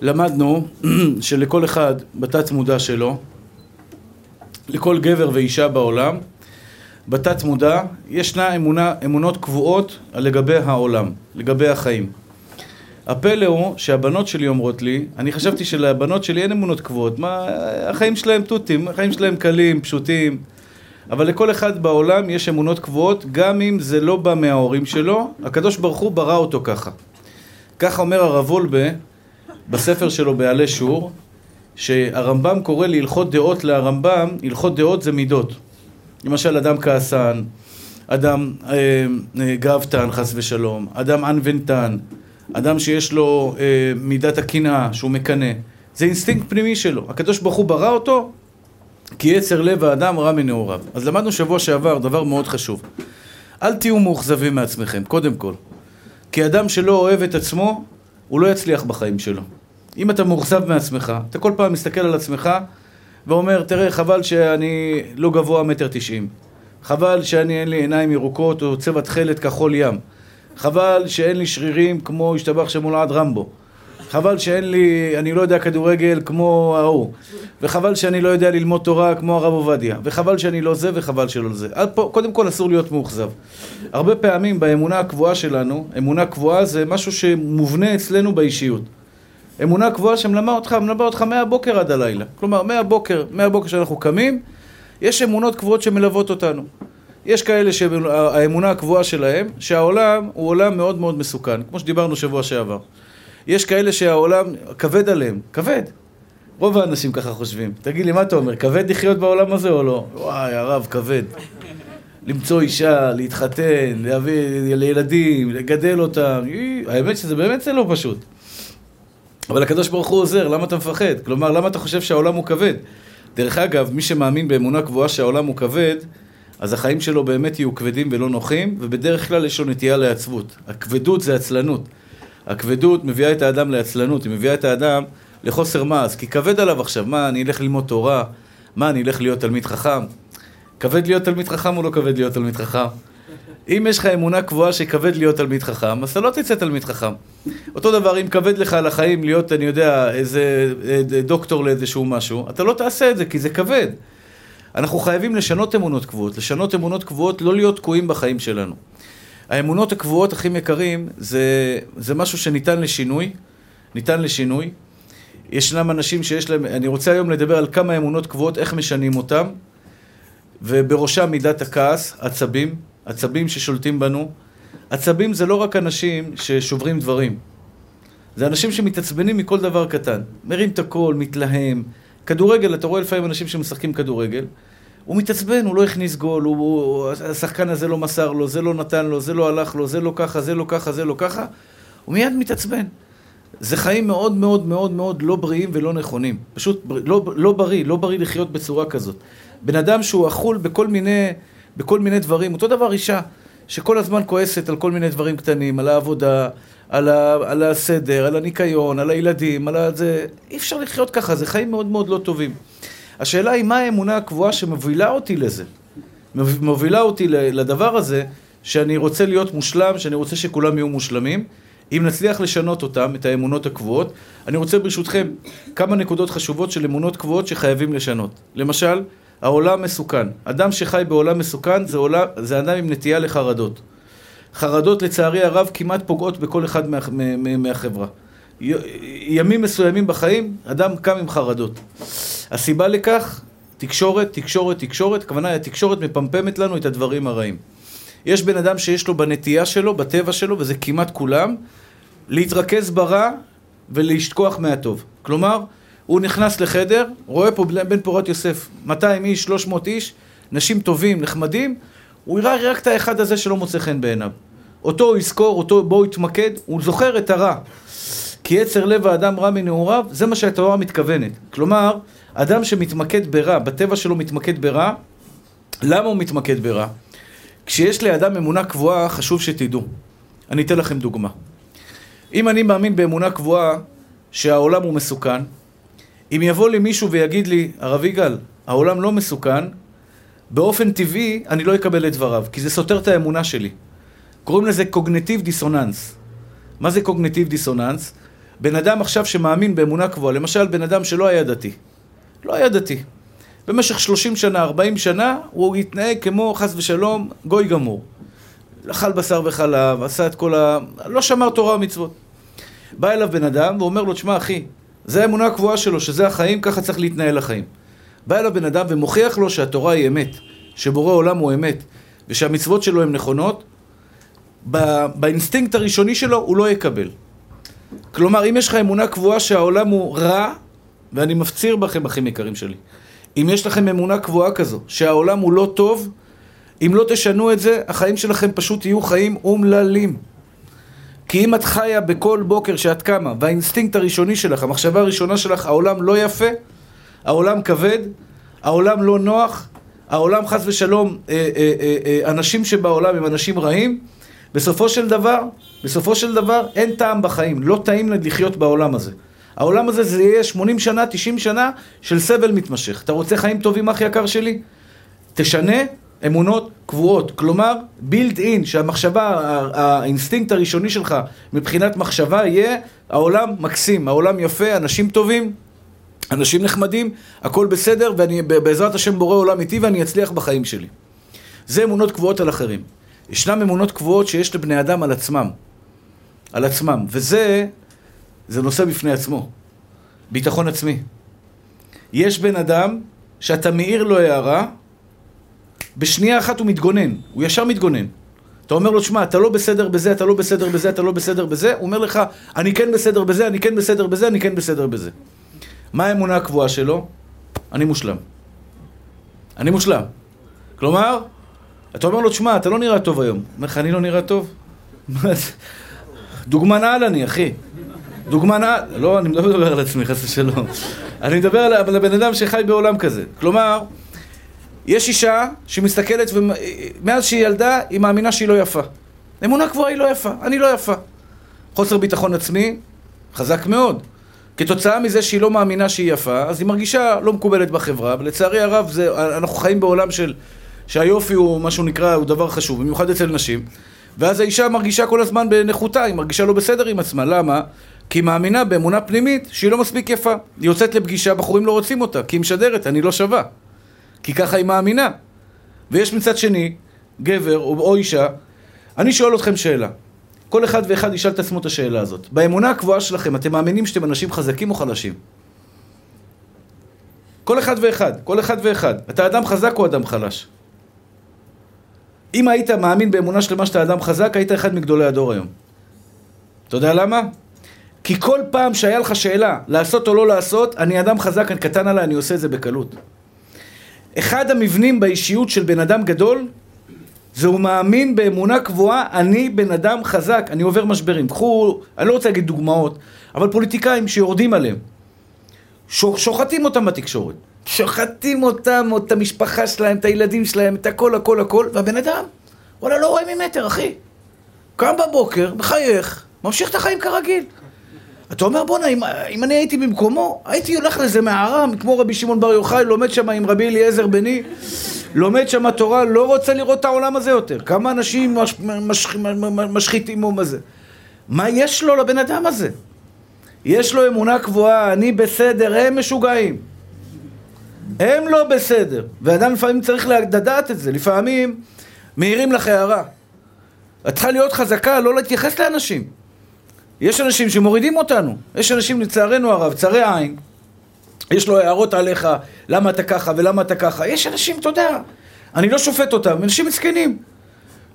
למדנו שלכל אחד בתת מודע שלו, לכל גבר ואישה בעולם, בתת מודע ישנה אמונה, אמונות קבועות לגבי העולם, לגבי החיים. הפלא הוא שהבנות שלי אומרות לי, אני חשבתי שלבנות שלי אין אמונות קבועות, מה, החיים שלהם תותים, החיים שלהם קלים, פשוטים, אבל לכל אחד בעולם יש אמונות קבועות, גם אם זה לא בא מההורים שלו, הקדוש ברוך הוא ברא אותו ככה. ככה אומר הרב וולבה בספר שלו בעלי שור, שהרמב"ם קורא להלכות דעות להרמב"ם, הלכות דעות זה מידות. למשל, אדם כעסן, אדם אה, אה, גאוותן, חס ושלום, אדם ענוותן, אדם שיש לו אה, מידת הקנאה, שהוא מקנא. זה אינסטינקט פנימי שלו. הקדוש ברוך הוא ברא אותו, כי יצר לב האדם רע מנעוריו. אז למדנו שבוע שעבר דבר מאוד חשוב. אל תהיו מאוכזבים מעצמכם, קודם כל. כי אדם שלא אוהב את עצמו, הוא לא יצליח בחיים שלו. אם אתה מאוכזב מעצמך, אתה כל פעם מסתכל על עצמך ואומר, תראה, חבל שאני לא גבוה מטר תשעים. חבל שאני אין לי עיניים ירוקות או צבע תכלת כחול ים. חבל שאין לי שרירים כמו השתבח שמולעד רמבו. חבל שאין לי, אני לא יודע כדורגל כמו ההוא. וחבל שאני לא יודע ללמוד תורה כמו הרב עובדיה. וחבל שאני לא זה וחבל שלא זה. פה, קודם כל אסור להיות מאוכזב. הרבה פעמים באמונה הקבועה שלנו, אמונה קבועה זה משהו שמובנה אצלנו באישיות. אמונה קבועה שמלמד אותך, מלמד אותך מהבוקר עד הלילה. כלומר, מהבוקר, מהבוקר שאנחנו קמים, יש אמונות קבועות שמלוות אותנו. יש כאלה שהאמונה הקבועה שלהם, שהעולם הוא עולם מאוד מאוד מסוכן, כמו שדיברנו שבוע שעבר. יש כאלה שהעולם כבד עליהם, כבד. רוב האנשים ככה חושבים. תגיד לי, מה אתה אומר, כבד לחיות בעולם הזה או לא? וואי, הרב, כבד. למצוא אישה, להתחתן, להביא לילדים, לגדל אותם. האמת שזה באמת זה לא פשוט. אבל הקדוש ברוך הוא עוזר, למה אתה מפחד? כלומר, למה אתה חושב שהעולם הוא כבד? דרך אגב, מי שמאמין באמונה קבועה שהעולם הוא כבד, אז החיים שלו באמת יהיו כבדים ולא נוחים, ובדרך כלל יש לו נטייה לעצבות. הכבדות זה עצלנות. הכבדות מביאה את האדם לעצלנות, היא מביאה את האדם לחוסר מעש, כי כבד עליו עכשיו, מה, אני אלך ללמוד תורה? מה, אני אלך להיות תלמיד חכם? כבד להיות תלמיד חכם או לא כבד להיות תלמיד חכם? אם יש לך אמונה קבועה שכבד להיות תלמיד חכם, אז אתה לא תצא תלמיד חכם. אותו דבר, אם כבד לך על החיים להיות, אני יודע, איזה דוקטור לאיזשהו משהו, אתה לא תעשה את זה, כי זה כבד. אנחנו חייבים לשנות אמונות קבועות. לשנות אמונות קבועות, לא להיות תקועים בחיים שלנו. האמונות הקבועות, הכי יקרים, זה, זה משהו שניתן לשינוי. ניתן לשינוי. ישנם אנשים שיש להם, אני רוצה היום לדבר על כמה אמונות קבועות, איך משנים אותם, ובראשם מידת הכעס, עצבים, עצבים ששולטים בנו. עצבים זה לא רק אנשים ששוברים דברים, זה אנשים שמתעצבנים מכל דבר קטן. מרים את הקול, מתלהם. כדורגל, אתה רואה לפעמים אנשים שמשחקים כדורגל, הוא מתעצבן, הוא לא הכניס גול, הוא, הוא, השחקן הזה לא מסר לו, זה לא נתן לו, זה לא הלך לו, זה לא ככה, זה לא ככה, זה לא ככה, הוא מיד מתעצבן. זה חיים מאוד מאוד מאוד מאוד לא בריאים ולא נכונים. פשוט לא, לא בריא, לא בריא לחיות בצורה כזאת. בן אדם שהוא אכול בכל מיני, בכל מיני דברים, אותו דבר אישה, שכל הזמן כועסת על כל מיני דברים קטנים, על העבודה, על, ה, על הסדר, על הניקיון, על הילדים, על ה... זה... אי אפשר לחיות ככה, זה חיים מאוד מאוד לא טובים. השאלה היא מה האמונה הקבועה שמובילה אותי לזה. מובילה אותי לדבר הזה, שאני רוצה להיות מושלם, שאני רוצה שכולם יהיו מושלמים. אם נצליח לשנות אותם, את האמונות הקבועות, אני רוצה ברשותכם כמה נקודות חשובות של אמונות קבועות שחייבים לשנות. למשל, העולם מסוכן. אדם שחי בעולם מסוכן זה, עולם, זה אדם עם נטייה לחרדות. חרדות לצערי הרב כמעט פוגעות בכל אחד מה, מה, מהחברה. ימים מסוימים בחיים, אדם קם עם חרדות. הסיבה לכך, תקשורת, תקשורת, תקשורת, הכוונה, התקשורת מפמפמת לנו את הדברים הרעים. יש בן אדם שיש לו בנטייה שלו, בטבע שלו, וזה כמעט כולם, להתרכז ברע ולשכוח מהטוב. כלומר, הוא נכנס לחדר, רואה פה בן פורת יוסף, 200 איש, 300 איש, נשים טובים, נחמדים, הוא יראה רק את האחד הזה שלא מוצא חן בעיניו. אותו הוא יזכור, אותו בו הוא יתמקד, הוא זוכר את הרע. כי יצר לב האדם רע מנעוריו, זה מה שהתורה מתכוונת. כלומר, אדם שמתמקד ברע, בטבע שלו מתמקד ברע, למה הוא מתמקד ברע? כשיש לאדם אמונה קבועה, חשוב שתדעו. אני אתן לכם דוגמה. אם אני מאמין באמונה קבועה שהעולם הוא מסוכן, אם יבוא לי מישהו ויגיד לי, הרב יגאל, העולם לא מסוכן, באופן טבעי אני לא אקבל את דבריו, כי זה סותר את האמונה שלי. קוראים לזה קוגנטיב דיסוננס. מה זה קוגנטיב דיסוננס? בן אדם עכשיו שמאמין באמונה קבועה, למשל בן אדם שלא היה דתי, לא היה דתי. במשך 30 שנה, 40 שנה, הוא התנהג כמו, חס ושלום, גוי גמור. אכל בשר וחלב, עשה את כל ה... לא שמר תורה ומצוות. בא אליו בן אדם ואומר לו, תשמע אחי, זה האמונה הקבועה שלו, שזה החיים, ככה צריך להתנהל החיים. בא אליו בן אדם ומוכיח לו שהתורה היא אמת, שבורא עולם הוא אמת, ושהמצוות שלו הן נכונות, באינסטינקט הראשוני שלו הוא לא יקבל. כלומר, אם יש לך אמונה קבועה שהעולם הוא רע, ואני מפציר בכם, אחים יקרים שלי, אם יש לכם אמונה קבועה כזו, שהעולם הוא לא טוב, אם לא תשנו את זה, החיים שלכם פשוט יהיו חיים אומללים. כי אם את חיה בכל בוקר שאת קמה, והאינסטינקט הראשוני שלך, המחשבה הראשונה שלך, העולם לא יפה, העולם כבד, העולם לא נוח, העולם חס ושלום, אה, אה, אה, אה, אנשים שבעולם הם אנשים רעים, בסופו של דבר, בסופו של דבר, אין טעם בחיים, לא טעים לחיות בעולם הזה. העולם הזה זה יהיה 80 שנה, 90 שנה של סבל מתמשך. אתה רוצה חיים טובים, אח יקר שלי? תשנה אמונות קבועות. כלומר, built in, שהמחשבה, האינסטינקט הראשוני שלך מבחינת מחשבה יהיה העולם מקסים, העולם יפה, אנשים טובים, אנשים נחמדים, הכל בסדר, ואני בעזרת השם בורא עולם איתי ואני אצליח בחיים שלי. זה אמונות קבועות על אחרים. ישנם אמונות קבועות שיש לבני אדם על עצמם. על עצמם. וזה, זה נושא בפני עצמו. ביטחון עצמי. יש בן אדם שאתה מאיר לו הערה, בשנייה אחת הוא מתגונן. הוא ישר מתגונן. אתה אומר לו, שמע, אתה לא בסדר בזה, אתה לא בסדר בזה, אתה לא בסדר בזה, הוא אומר לך, אני כן בסדר בזה, אני כן בסדר בזה, אני כן בסדר בזה. מה האמונה הקבועה שלו? אני מושלם. אני מושלם. כלומר, אתה אומר לו, תשמע, אתה לא נראה טוב היום. הוא אומר לך, אני לא נראה טוב? דוגמן על אני, אחי. דוגמן על... לא, אני לא מדבר על עצמי, חס ושלום. אני מדבר על הבן אדם שחי בעולם כזה. כלומר, יש אישה שמסתכלת, ומאז שהיא ילדה, היא מאמינה שהיא לא יפה. אמונה קבועה היא לא יפה, אני לא יפה. חוסר ביטחון עצמי, חזק מאוד. כתוצאה מזה שהיא לא מאמינה שהיא יפה, אז היא מרגישה לא מקובלת בחברה, ולצערי הרב, זה, אנחנו חיים בעולם של שהיופי הוא, מה שהוא נקרא, הוא דבר חשוב, במיוחד אצל נשים. ואז האישה מרגישה כל הזמן בנכותה, היא מרגישה לא בסדר עם עצמה. למה? כי היא מאמינה באמונה פנימית שהיא לא מספיק יפה. היא יוצאת לפגישה, בחורים לא רוצים אותה, כי היא משדרת, אני לא שווה. כי ככה היא מאמינה. ויש מצד שני, גבר או, או אישה, אני שואל אתכם שאלה. כל אחד ואחד ישאל את עצמו את השאלה הזאת. באמונה הקבועה שלכם, אתם מאמינים שאתם אנשים חזקים או חלשים? כל אחד ואחד, כל אחד ואחד. אתה אדם חזק או אדם חלש? אם היית מאמין באמונה שלמה שאתה אדם חזק, היית אחד מגדולי הדור היום. אתה יודע למה? כי כל פעם שהיה לך שאלה לעשות או לא לעשות, אני אדם חזק, אני קטן עליי, אני עושה את זה בקלות. אחד המבנים באישיות של בן אדם גדול, זה הוא מאמין באמונה קבועה, אני בן אדם חזק, אני עובר משברים. קחו, אני לא רוצה להגיד דוגמאות, אבל פוליטיקאים שיורדים עליהם, שוחטים אותם בתקשורת. שוחטים אותם, או את המשפחה שלהם, את הילדים שלהם, את הכל, הכל, הכל, והבן אדם, וואלה, לא רואה ממטר, אחי. קם בבוקר, מחייך, ממשיך את החיים כרגיל. אתה אומר, בואנה, אם, אם אני הייתי במקומו, הייתי הולך לזה מערה, כמו רבי שמעון בר יוחאי, לומד שם עם רבי אליעזר בני, לומד שם תורה, לא רוצה לראות את העולם הזה יותר. כמה אנשים מש, מש, מש, משחיתים מה זה. מה יש לו לבן אדם הזה? יש לו אמונה קבועה, אני בסדר, הם משוגעים. הם לא בסדר. ואדם לפעמים צריך לדעת את זה. לפעמים מעירים לך הערה. את צריכה להיות חזקה, לא להתייחס לאנשים. יש אנשים שמורידים אותנו. יש אנשים, לצערנו הרב, צרי עין. יש לו הערות עליך, למה אתה ככה ולמה אתה ככה. יש אנשים, אתה יודע, אני לא שופט אותם, אנשים מסכנים.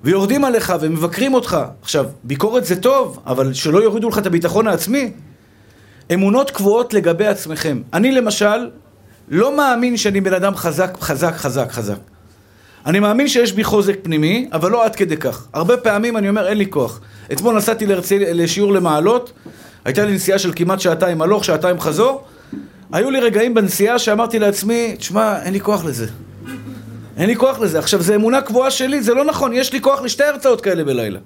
ויורדים עליך ומבקרים אותך. עכשיו, ביקורת זה טוב, אבל שלא יורידו לך את הביטחון העצמי. אמונות קבועות לגבי עצמכם. אני למשל, לא מאמין שאני בן אדם חזק, חזק, חזק, חזק. אני מאמין שיש בי חוזק פנימי, אבל לא עד כדי כך. הרבה פעמים אני אומר, אין לי כוח. אתמול נסעתי לרצי, לשיעור למעלות, הייתה לי נסיעה של כמעט שעתיים הלוך, שעתיים חזור. היו לי רגעים בנסיעה שאמרתי לעצמי, תשמע, אין לי כוח לזה. אין לי כוח לזה. עכשיו, זו אמונה קבועה שלי, זה לא נכון, יש לי כוח לשתי הרצאות כאלה בלילה.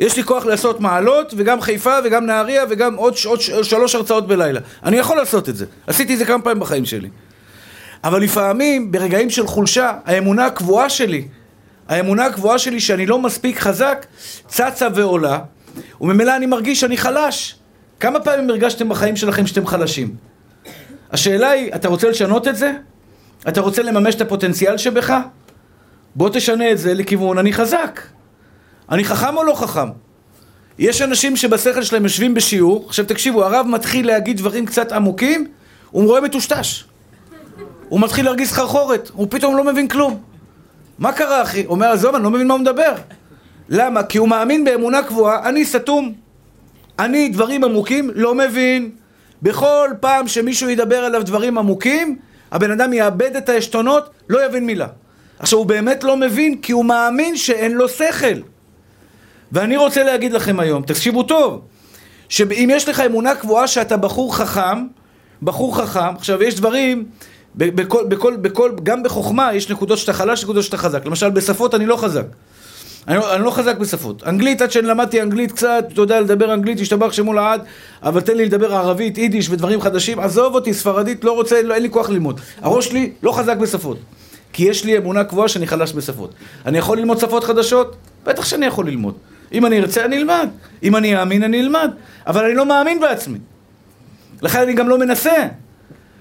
יש לי כוח לעשות מעלות, וגם חיפה, וגם נהריה, וגם עוד, עוד שלוש הרצאות בלילה. אני יכול לעשות את זה. עשיתי את זה כמה פעמים בחיים שלי. אבל לפעמים, ברגעים של חולשה, האמונה הקבועה שלי, האמונה הקבועה שלי שאני לא מספיק חזק, צצה ועולה, וממילא אני מרגיש שאני חלש. כמה פעמים הרגשתם בחיים שלכם שאתם חלשים? השאלה היא, אתה רוצה לשנות את זה? אתה רוצה לממש את הפוטנציאל שבך? בוא תשנה את זה לכיוון אני חזק. אני חכם או לא חכם? יש אנשים שבשכל שלהם יושבים בשיעור, עכשיו תקשיבו, הרב מתחיל להגיד דברים קצת עמוקים, הוא רואה מטושטש. הוא מתחיל להרגיש סחרחורת, הוא פתאום לא מבין כלום. מה קרה אחי? הוא אומר, עזוב, אני לא מבין מה הוא מדבר. למה? כי הוא מאמין באמונה קבועה, אני סתום. אני דברים עמוקים לא מבין. בכל פעם שמישהו ידבר עליו דברים עמוקים, הבן אדם יאבד את העשתונות, לא יבין מילה. עכשיו, הוא באמת לא מבין כי הוא מאמין שאין לו שכל. ואני רוצה להגיד לכם היום, תקשיבו טוב, שאם יש לך אמונה קבועה שאתה בחור חכם, בחור חכם, עכשיו יש דברים, בכל, בכל, בכל, גם בחוכמה יש נקודות שאתה חלש, נקודות שאתה חזק. למשל, בשפות אני לא חזק. אני, לא- אני לא חזק בשפות. אנגלית, עד שאני למדתי אנגלית קצת, אתה יודע לדבר אנגלית, השתבח שמו לעד, אבל תן לי לדבר ערבית, יידיש ודברים חדשים, עזוב אותי, ספרדית, לא רוצה, לא, אין לי כוח ללמוד. הראש שלי לא חזק בשפות. כי יש לי אמונה קבועה שאני חלש בשפות. אני יכול ללמוד שפות חדשות? בטח שאני יכול ללמוד. אם אני ארצה, אני אלמד. אם אני אאמין, אני אלמד. אבל אני לא מאמין בעצמי. לכן אני גם לא מנסה.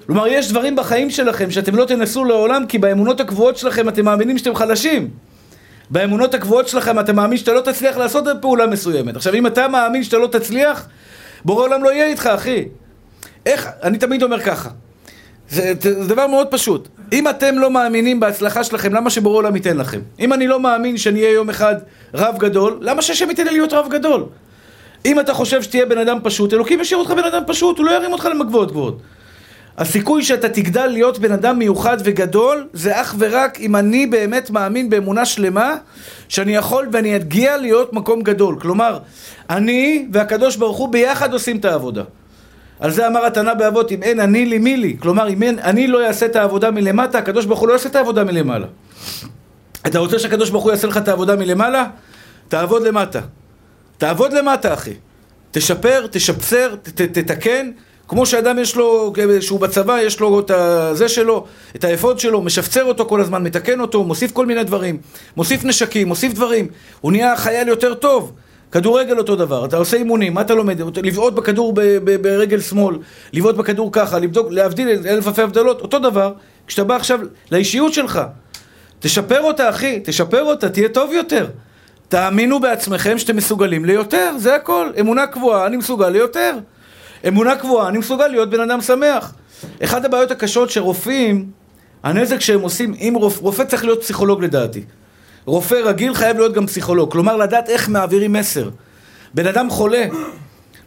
כלומר, יש דברים בחיים שלכם שאתם לא תנסו לעולם, כי באמונות הקבועות שלכם אתם מאמינים שאתם חלשים. באמונות הקבועות שלכם אתה מאמין שאתה לא תצליח לעשות פעולה מסוימת. עכשיו, אם אתה מאמין שאתה לא תצליח, בורא עולם לא יהיה איתך, אחי. איך, אני תמיד אומר ככה, זה, זה דבר מאוד פשוט. אם אתם לא מאמינים בהצלחה שלכם, למה שבורא עולם ייתן לכם? אם אני לא מאמין שאני אהיה יום אחד רב גדול, למה שהשם ייתן לי להיות רב גדול? אם אתה חושב שתהיה בן אדם פשוט, אלוקים ישאיר אותך בן אדם פשוט, הוא לא ירים אותך למגבוהות גבוהות. הסיכוי שאתה תגדל להיות בן אדם מיוחד וגדול זה אך ורק אם אני באמת מאמין באמונה שלמה שאני יכול ואני אגיע להיות מקום גדול. כלומר, אני והקדוש ברוך הוא ביחד עושים את העבודה. על זה אמר התנא באבות, אם אין אני לי מי לי. כלומר, אם אין, אני לא אעשה את העבודה מלמטה, הקדוש ברוך הוא לא יעשה את העבודה מלמעלה. אתה רוצה שהקדוש ברוך הוא יעשה לך את העבודה מלמעלה? תעבוד למטה. תעבוד למטה, אחי. תשפר, תשפצר, ת, ת, תתקן. כמו שאדם יש לו, שהוא בצבא, יש לו את הזה שלו, את האפוד שלו, משפצר אותו כל הזמן, מתקן אותו, מוסיף כל מיני דברים, מוסיף נשקים, מוסיף דברים. הוא נהיה חייל יותר טוב. כדורגל אותו דבר, אתה עושה אימונים, מה אתה לומד? לבעוט בכדור ב- ב- ברגל שמאל, לבעוט בכדור ככה, לבדוק, להבדיל אלף אלפי הבדלות, אותו דבר, כשאתה בא עכשיו לאישיות שלך, תשפר אותה אחי, תשפר אותה, תהיה טוב יותר. תאמינו בעצמכם שאתם מסוגלים ליותר, זה הכל. אמונה קבועה, אני מסוגל ליותר. אמונה קבועה, אני מסוגל להיות בן אדם שמח. אחת הבעיות הקשות שרופאים, הנזק שהם עושים, אם רופ, רופא צריך להיות פסיכולוג לדעתי. רופא רגיל חייב להיות גם פסיכולוג, כלומר לדעת איך מעבירים מסר. בן אדם חולה,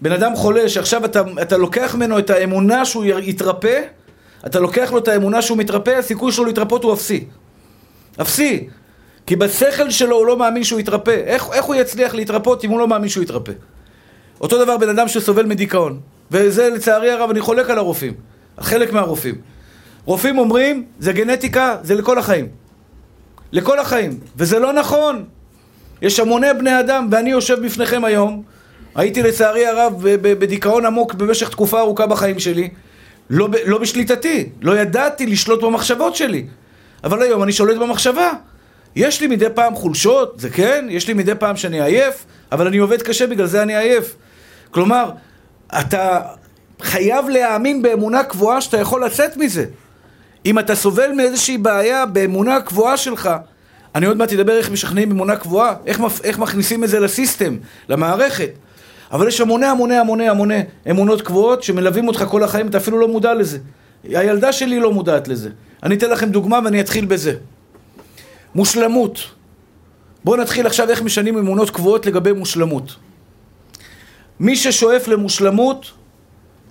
בן אדם חולה שעכשיו אתה, אתה לוקח ממנו את האמונה שהוא יתרפא, אתה לוקח לו את האמונה שהוא מתרפא, הסיכוי שלו להתרפות הוא אפסי. אפסי. כי בשכל שלו הוא לא מאמין שהוא יתרפא. איך, איך הוא יצליח להתרפות אם הוא לא מאמין שהוא יתרפא? אותו דבר בן אדם שסובל מדיכאון. וזה לצערי הרב, אני חולק על הרופאים. חלק מהרופאים. רופאים אומרים, זה גנטיקה, זה לכל החיים. לכל החיים. וזה לא נכון. יש המוני בני אדם, ואני יושב בפניכם היום, הייתי לצערי הרב בדיכאון עמוק במשך תקופה ארוכה בחיים שלי, לא, לא בשליטתי, לא ידעתי לשלוט במחשבות שלי. אבל היום אני שולט במחשבה. יש לי מדי פעם חולשות, זה כן, יש לי מדי פעם שאני עייף, אבל אני עובד קשה, בגלל זה אני עייף. כלומר, אתה חייב להאמין באמונה קבועה שאתה יכול לצאת מזה. אם אתה סובל מאיזושהי בעיה באמונה הקבועה שלך, אני עוד מעט אדבר איך משכנעים אמונה קבועה, איך, איך מכניסים את זה לסיסטם, למערכת. אבל יש המוני המוני המוני המוני אמונות קבועות שמלווים אותך כל החיים, אתה אפילו לא מודע לזה. הילדה שלי לא מודעת לזה. אני אתן לכם דוגמה ואני אתחיל בזה. מושלמות. בואו נתחיל עכשיו איך משנים אמונות קבועות לגבי מושלמות. מי ששואף למושלמות,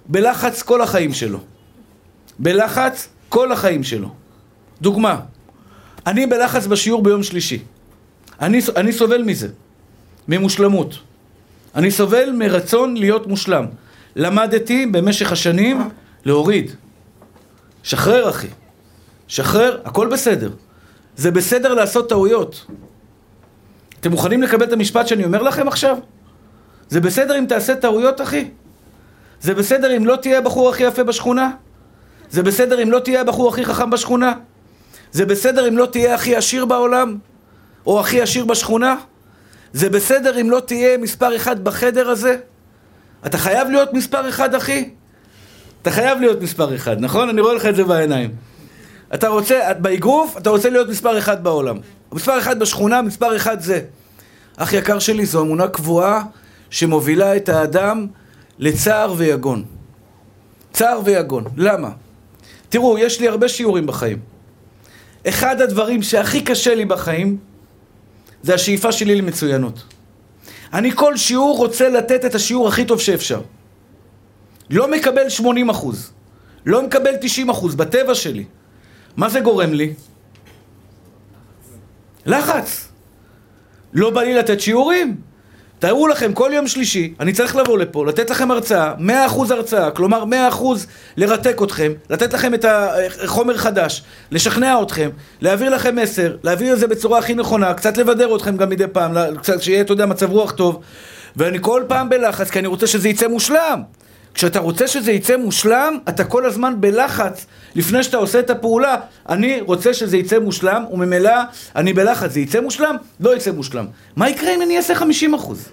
בלחץ כל החיים שלו. בלחץ כל החיים שלו. דוגמה, אני בלחץ בשיעור ביום שלישי. אני, אני סובל מזה, ממושלמות. אני סובל מרצון להיות מושלם. למדתי במשך השנים להוריד. שחרר אחי. שחרר, הכל בסדר. זה בסדר לעשות טעויות. אתם מוכנים לקבל את המשפט שאני אומר לכם עכשיו? זה בסדר אם תעשה טעויות, אחי? זה בסדר אם לא תהיה הבחור הכי יפה בשכונה? זה בסדר אם לא תהיה הבחור הכי חכם בשכונה? זה בסדר אם לא תהיה הכי עשיר בעולם? או הכי עשיר בשכונה? זה בסדר אם לא תהיה מספר אחד בחדר הזה? אתה חייב להיות מספר אחד, אחי? אתה חייב להיות מספר אחד, נכון? אני רואה לך את זה בעיניים. אתה רוצה, באגרוף, אתה רוצה להיות מספר אחד בעולם. מספר אחד בשכונה, מספר אחד זה. אח יקר שלי, זו אמונה קבועה שמובילה את האדם לצער ויגון. צער ויגון. למה? תראו, יש לי הרבה שיעורים בחיים. אחד הדברים שהכי קשה לי בחיים זה השאיפה שלי למצוינות. אני כל שיעור רוצה לתת את השיעור הכי טוב שאפשר. לא מקבל 80 אחוז, לא מקבל 90 אחוז, בטבע שלי. מה זה גורם לי? לחץ. לא בא לי לתת שיעורים. תארו לכם, כל יום שלישי, אני צריך לבוא לפה, לתת לכם הרצאה, 100% הרצאה, כלומר 100% לרתק אתכם, לתת לכם את החומר חדש, לשכנע אתכם, להעביר לכם מסר, להעביר את זה בצורה הכי נכונה, קצת לבדר אתכם גם מדי פעם, קצת שיהיה, אתה יודע, מצב רוח טוב, ואני כל פעם בלחץ, כי אני רוצה שזה יצא מושלם. כשאתה רוצה שזה יצא מושלם, אתה כל הזמן בלחץ. לפני שאתה עושה את הפעולה, אני רוצה שזה יצא מושלם, וממילא אני בלחץ. זה יצא מושלם? לא יצא מושלם. מה יקרה אם אני אעשה 50 אחוז?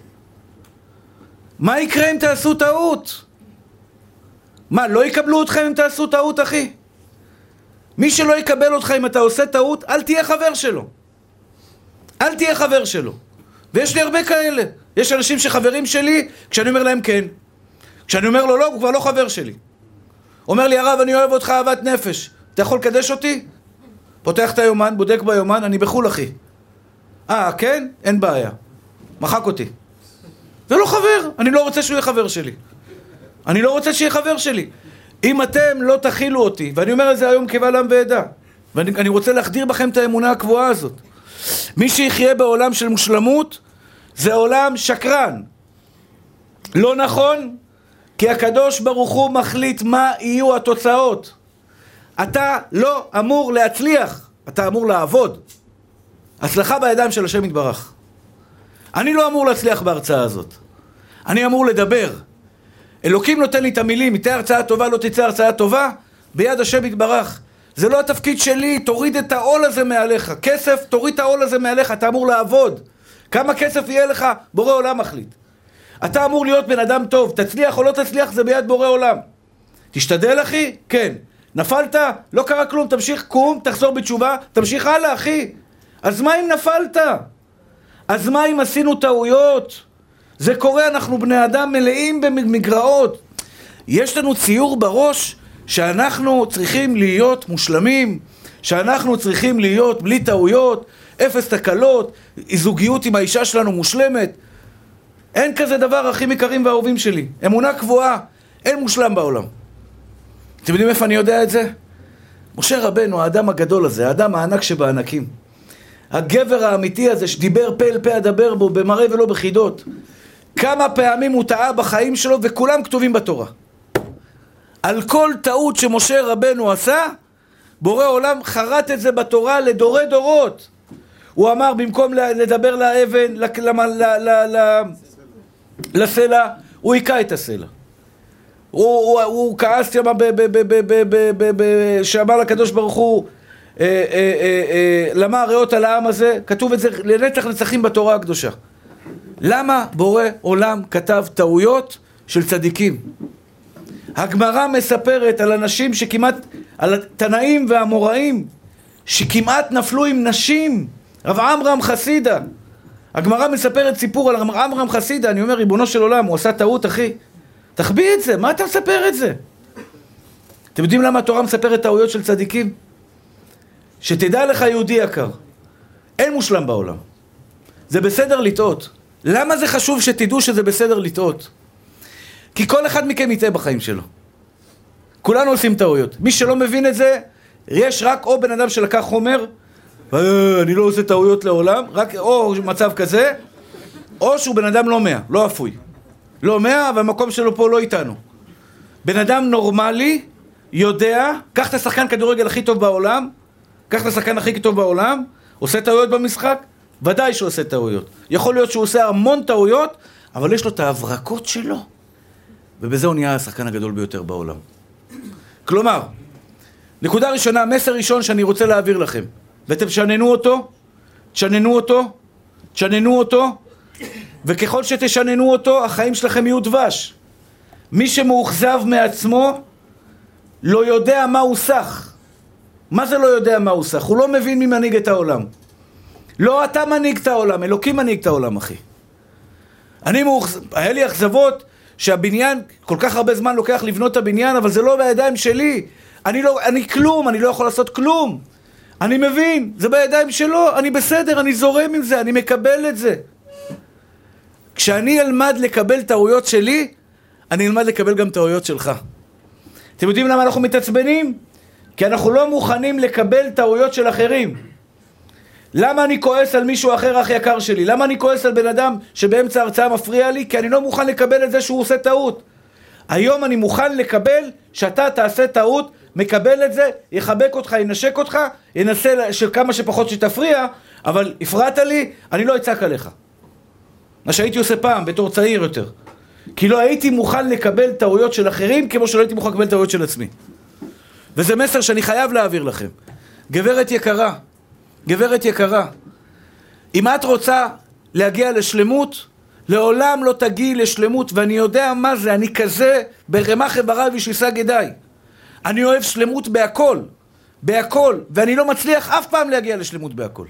מה יקרה אם תעשו טעות? מה, לא יקבלו אתכם אם תעשו טעות, אחי? מי שלא יקבל אותך אם אתה עושה טעות, אל תהיה חבר שלו. אל תהיה חבר שלו. ויש לי הרבה כאלה. יש אנשים שחברים שלי, כשאני אומר להם כן. כשאני אומר לו לא, הוא כבר לא חבר שלי. אומר לי, הרב, אני אוהב אותך אהבת נפש. אתה יכול לקדש אותי? פותח את היומן, בודק ביומן, אני בחו"ל, אחי. אה, כן? אין בעיה. מחק אותי. זה לא חבר, אני לא רוצה שהוא יהיה חבר שלי. אני לא רוצה שיהיה חבר שלי. אם אתם לא תכילו אותי, ואני אומר את זה היום קבל עם ועדה, ואני רוצה להחדיר בכם את האמונה הקבועה הזאת. מי שיחיה בעולם של מושלמות, זה עולם שקרן. לא נכון, כי הקדוש ברוך הוא מחליט מה יהיו התוצאות. אתה לא אמור להצליח, אתה אמור לעבוד. הצלחה בידיים של השם יתברך. אני לא אמור להצליח בהרצאה הזאת. אני אמור לדבר. אלוקים נותן לי את המילים, תהיה הרצאה טובה, לא תצא הרצאה טובה, ביד השם יתברך. זה לא התפקיד שלי, תוריד את העול הזה מעליך. כסף, תוריד את העול הזה מעליך, אתה אמור לעבוד. כמה כסף יהיה לך, בורא עולם מחליט. אתה אמור להיות בן אדם טוב, תצליח או לא תצליח זה ביד בורא עולם. תשתדל אחי? כן. נפלת? לא קרה כלום, תמשיך, קום, תחזור בתשובה, תמשיך הלאה אחי. אז מה אם נפלת? אז מה אם עשינו טעויות? זה קורה, אנחנו בני אדם מלאים במגרעות. יש לנו ציור בראש שאנחנו צריכים להיות מושלמים, שאנחנו צריכים להיות בלי טעויות, אפס תקלות, זוגיות עם האישה שלנו מושלמת. אין כזה דבר, אחים יקרים ואהובים שלי. אמונה קבועה, אין מושלם בעולם. אתם יודעים איפה אני יודע את זה? משה רבנו, האדם הגדול הזה, האדם הענק שבענקים. הגבר האמיתי הזה שדיבר פה אל פה אדבר בו, במראה ולא בחידות. כמה פעמים הוא טעה בחיים שלו, וכולם כתובים בתורה. על כל טעות שמשה רבנו עשה, בורא עולם חרט את זה בתורה לדורי דורות. הוא אמר, במקום לדבר לאבן, לסלע, הוא היכה את הסלע. הוא, הוא, הוא כעס שמה שאמר לקדוש ברוך הוא אה, אה, אה, למה הריאות על העם הזה? כתוב את זה לנצח נצחים בתורה הקדושה. למה בורא עולם כתב טעויות של צדיקים? הגמרא מספרת על אנשים שכמעט, על התנאים והאמוראים שכמעט נפלו עם נשים, רב עמרם חסידה הגמרא מספרת סיפור על עמרם חסידה, אני אומר, ריבונו של עולם, הוא עשה טעות, אחי. תחביא את זה, מה אתה מספר את זה? אתם יודעים למה התורה מספרת טעויות של צדיקים? שתדע לך, יהודי יקר, אין מושלם בעולם. זה בסדר לטעות. למה זה חשוב שתדעו שזה בסדר לטעות? כי כל אחד מכם יטעה בחיים שלו. כולנו עושים טעויות. מי שלא מבין את זה, יש רק או בן אדם שלקח חומר אני לא עושה טעויות לעולם, רק או מצב כזה, או שהוא בן אדם לא מאה, לא אפוי. לא מאה, והמקום שלו פה לא איתנו. בן אדם נורמלי, יודע, קח את השחקן כדורגל הכי טוב בעולם, קח את השחקן הכי טוב בעולם, עושה טעויות במשחק, ודאי שהוא עושה טעויות. יכול להיות שהוא עושה המון טעויות, אבל יש לו את ההברקות שלו, ובזה הוא נהיה השחקן הגדול ביותר בעולם. כלומר, נקודה ראשונה, מסר ראשון שאני רוצה להעביר לכם. ואתם תשננו אותו, תשננו אותו, תשננו אותו, וככל שתשננו אותו, החיים שלכם יהיו דבש. מי שמאוכזב מעצמו לא יודע מה הוא סך. מה זה לא יודע מה הוא סך? הוא לא מבין מי מנהיג את העולם. לא אתה מנהיג את העולם, אלוקים מנהיג את העולם, אחי. אני מאוכזב, היה לי אכזבות שהבניין, כל כך הרבה זמן לוקח לבנות את הבניין, אבל זה לא בידיים שלי. אני לא, אני כלום, אני לא יכול לעשות כלום. אני מבין, זה בידיים שלו, אני בסדר, אני זורם עם זה, אני מקבל את זה. כשאני אלמד לקבל טעויות שלי, אני אלמד לקבל גם טעויות שלך. אתם יודעים למה אנחנו מתעצבנים? כי אנחנו לא מוכנים לקבל טעויות של אחרים. למה אני כועס על מישהו אחר אח יקר שלי? למה אני כועס על בן אדם שבאמצע ההרצאה מפריע לי? כי אני לא מוכן לקבל את זה שהוא עושה טעות. היום אני מוכן לקבל שאתה תעשה טעות, מקבל את זה, יחבק אותך, ינשק אותך, ינסה כמה שפחות שתפריע, אבל הפרעת לי, אני לא אצעק עליך. מה שהייתי עושה פעם, בתור צעיר יותר. כי לא הייתי מוכן לקבל טעויות של אחרים כמו שלא הייתי מוכן לקבל טעויות של עצמי. וזה מסר שאני חייב להעביר לכם. גברת יקרה, גברת יקרה, אם את רוצה להגיע לשלמות, לעולם לא תגיעי לשלמות, ואני יודע מה זה, אני כזה ברמח איבריו ושיסה גדיי. אני אוהב שלמות בהכל, בהכל, ואני לא מצליח אף פעם להגיע לשלמות בהכל.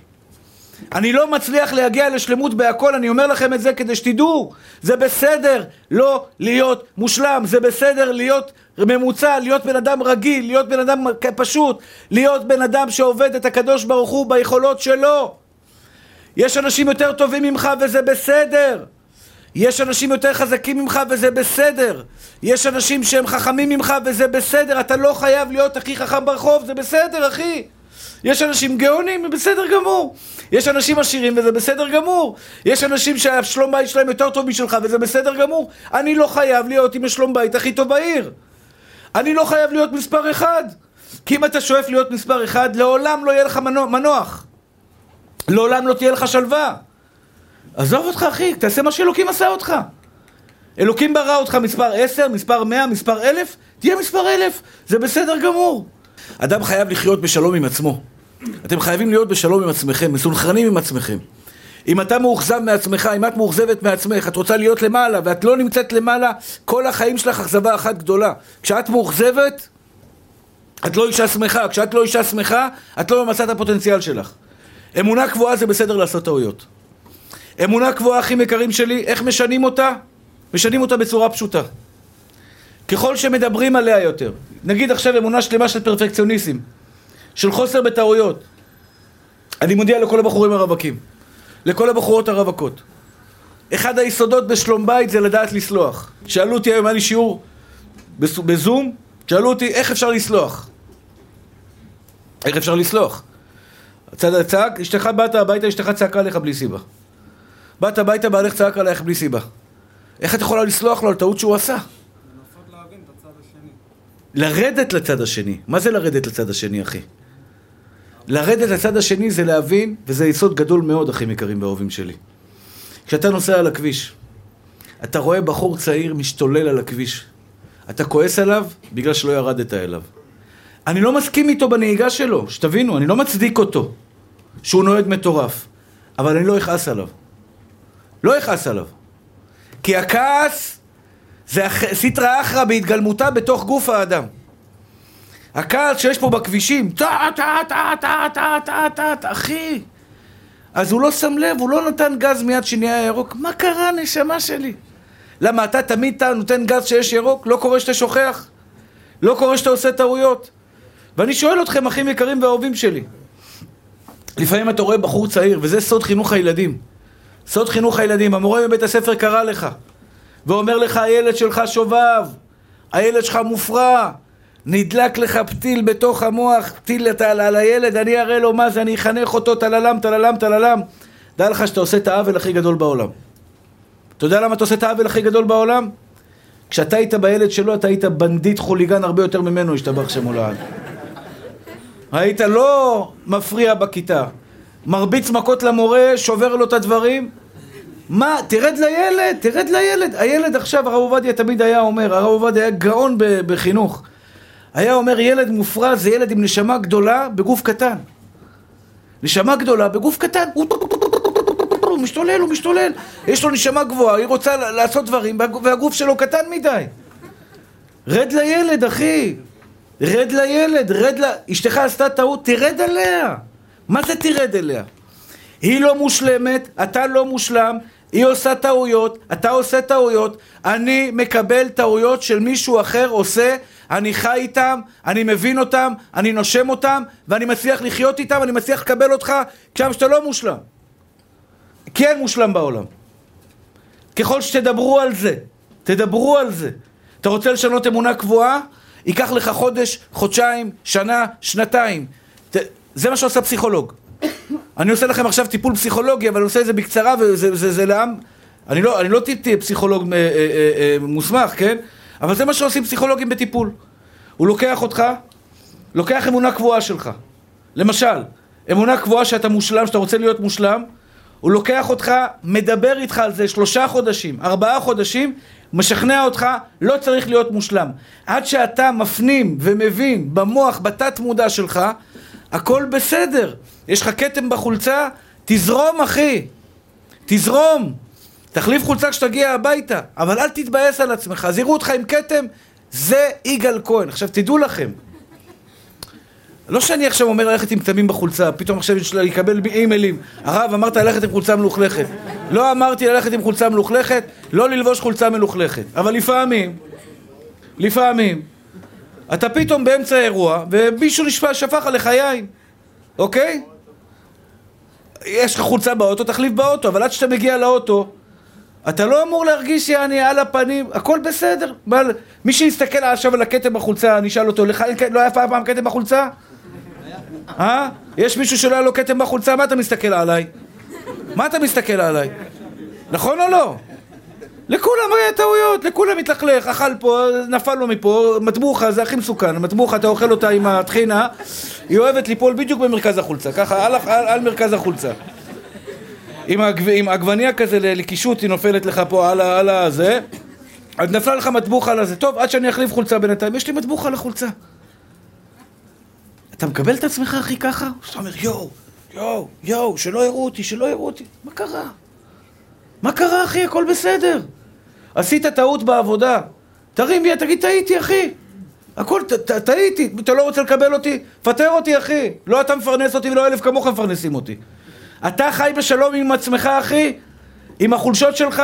אני לא מצליח להגיע לשלמות בהכל, אני אומר לכם את זה כדי שתדעו, זה בסדר לא להיות מושלם, זה בסדר להיות ממוצע, להיות בן אדם רגיל, להיות בן אדם פשוט, להיות בן אדם שעובד את הקדוש ברוך הוא ביכולות שלו. יש אנשים יותר טובים ממך וזה בסדר. יש אנשים יותר חזקים ממך וזה בסדר. יש אנשים שהם חכמים ממך וזה בסדר. אתה לא חייב להיות הכי חכם ברחוב, זה בסדר, אחי. יש אנשים גאונים, בסדר גמור. יש אנשים עשירים וזה בסדר גמור. יש אנשים שהשלום בית שלהם יותר טוב משלך וזה בסדר גמור. אני לא חייב להיות עם השלום בית הכי טוב בעיר. אני לא חייב להיות מספר אחד. כי אם אתה שואף להיות מספר אחד, לעולם לא יהיה לך מנוח. לעולם לא תהיה לך שלווה. עזוב אותך אחי, תעשה מה שאלוקים עשה אותך. אלוקים ברא אותך מספר עשר, מספר מאה, מספר אלף, תהיה מספר אלף, זה בסדר גמור. אדם חייב לחיות בשלום עם עצמו. אתם חייבים להיות בשלום עם עצמכם, מסונכרנים עם עצמכם. אם אתה מאוכזב מעצמך, אם את מאוכזבת מעצמך, את רוצה להיות למעלה ואת לא נמצאת למעלה, כל החיים שלך אכזבה אחת גדולה. כשאת מאוכזבת, את לא אישה שמחה. כשאת לא אישה שמחה, את לא ממצאת הפוטנציאל שלך. אמונה קבועה זה בסדר לעשות טעויות. אמונה קבועה, אחים יקרים שלי, איך משנים אותה? משנים אותה בצורה פשוטה. ככל שמדברים עליה יותר, נגיד עכשיו אמונה שלמה של פרפקציוניסטים, של חוסר בטעויות, אני מודיע לכל הבחורים הרווקים, לכל הבחורות הרווקות, אחד היסודות בשלום בית זה לדעת לסלוח. שאלו אותי היום, היה לי שיעור בזום, שאלו אותי איך אפשר לסלוח. איך אפשר לסלוח? הצד צעק, אשתך באת הביתה, אשתך צעקה עליך בלי סיבה. באת הביתה, בעלך צעק עליך בלי סיבה. איך את יכולה לסלוח לו על טעות שהוא עשה? לרדת לצד השני. מה זה לרדת לצד השני, אחי? לרדת לצד השני זה להבין, וזה יסוד גדול מאוד, אחים יקרים ואהובים שלי. כשאתה נוסע על הכביש, אתה רואה בחור צעיר משתולל על הכביש. אתה כועס עליו בגלל שלא ירדת אליו. אני לא מסכים איתו בנהיגה שלו, שתבינו, אני לא מצדיק אותו, שהוא נוהג מטורף, אבל אני לא אכעס עליו. לא אכעס עליו. כי הכעס זה סיטרא אחרא בהתגלמותה בתוך גוף האדם. הכעס שיש פה בכבישים, טה טה טה טה טה טה טה טה, אחי. אז הוא לא שם לב, הוא לא נתן גז מיד שנהיה ירוק. מה קרה, נשמה שלי? למה אתה תמיד אתה נותן גז שיש ירוק? לא קורה שאתה שוכח? לא קורה שאתה עושה טעויות? ואני שואל אתכם, אחים יקרים ואהובים שלי, לפעמים אתה רואה בחור צעיר, וזה סוד חינוך הילדים. סוד חינוך הילדים, המורה בבית הספר קרא לך, ואומר לך, הילד שלך שובב, הילד שלך מופרע, נדלק לך פתיל בתוך המוח, פתיל על, על הילד, אני אראה לו מה זה, אני אחנך אותו, טללם, טללם, טללם. דע לך שאתה עושה את העוול הכי גדול בעולם. אתה יודע למה אתה עושה את העוול הכי גדול בעולם? כשאתה היית בילד שלו, אתה היית בנדיט חוליגן הרבה יותר ממנו, השתבח שמו לעד. היית לא מפריע בכיתה. מרביץ מכות למורה, שובר לו את הדברים. מה, תרד לילד, תרד לילד. הילד עכשיו, הרב עובדיה תמיד היה אומר, הרב עובדיה היה גאון בחינוך. היה אומר, ילד מופרע זה ילד עם נשמה גדולה בגוף קטן. נשמה גדולה בגוף קטן. הוא משתולל, הוא משתולל. יש לו נשמה גבוהה, היא רוצה לעשות דברים, והגוף שלו קטן מדי. רד לילד, אחי. רד לילד, רד ל... אשתך עשתה טעות, תרד עליה. מה זה תרד אליה? היא לא מושלמת, אתה לא מושלם, היא עושה טעויות, אתה עושה טעויות, אני מקבל טעויות של מישהו אחר עושה, אני חי איתם, אני מבין אותם, אני נושם אותם, ואני מצליח לחיות איתם, אני מצליח לקבל אותך, כשם שאתה לא מושלם. כי אין מושלם בעולם. ככל שתדברו על זה, תדברו על זה. אתה רוצה לשנות אמונה קבועה? ייקח לך חודש, חודשיים, שנה, שנתיים. זה מה שעושה פסיכולוג. אני עושה לכם עכשיו טיפול פסיכולוגי, אבל אני עושה את זה בקצרה, וזה זה, זה לעם... אני לא, אני לא פסיכולוג אה, אה, אה, מוסמך, כן? אבל זה מה שעושים פסיכולוגים בטיפול. הוא לוקח אותך, לוקח אמונה קבועה שלך. למשל, אמונה קבועה שאתה מושלם, שאתה רוצה להיות מושלם, הוא לוקח אותך, מדבר איתך על זה שלושה חודשים, ארבעה חודשים, משכנע אותך, לא צריך להיות מושלם. עד שאתה מפנים ומבין במוח, בתת מודע שלך, הכל בסדר. יש לך כתם בחולצה, תזרום אחי, תזרום. תחליף חולצה כשתגיע הביתה, אבל אל תתבאס על עצמך. אז יראו אותך עם כתם, זה יגאל כהן. עכשיו תדעו לכם, לא שאני עכשיו אומר ללכת עם כתמים בחולצה, פתאום עכשיו אני אקבל אימיילים. הרב, אמרת ללכת עם חולצה מלוכלכת. לא אמרתי ללכת עם חולצה מלוכלכת, לא ללבוש חולצה מלוכלכת. אבל לפעמים, לפעמים, אתה פתאום באמצע האירוע, ומישהו נשפע, שפך עליך יין, אוקיי? יש לך חולצה באוטו, תחליף באוטו, אבל עד שאתה מגיע לאוטו, אתה לא אמור להרגיש יעני על הפנים, הכל בסדר. מי שיסתכל עכשיו על הכתם בחולצה, אני אשאל אותו, לך לא היה פעם כתם בחולצה? אה? יש מישהו שלא היה לו כתם בחולצה? מה אתה מסתכל עליי? מה אתה מסתכל עליי? נכון או לא? לכולם היה טעויות, לכולם התלכלך, אכל פה, נפל לו מפה, מטבוחה זה הכי מסוכן, מטבוחה אתה אוכל אותה עם הטחינה, היא אוהבת ליפול בדיוק במרכז החולצה, ככה על, על, על מרכז החולצה. עם, הגב, עם עגבניה כזה לקישוט היא נופלת לך פה על, על הזה, אז נפלה לך מטבוחה על הזה, טוב עד שאני אחליף חולצה בינתיים, יש לי מטבוחה על החולצה. אתה מקבל את עצמך הכי ככה? אתה אומר יואו, יואו, יואו, שלא יראו אותי, שלא יראו אותי, מה קרה? מה קרה אחי? הכל בסדר. עשית טעות בעבודה, תרים יד, תגיד טעיתי אחי. הכל, טעיתי, אתה לא רוצה לקבל אותי? פטר אותי אחי. לא אתה מפרנס אותי ולא אלף כמוך מפרנסים אותי. אתה חי בשלום עם עצמך אחי? עם החולשות שלך?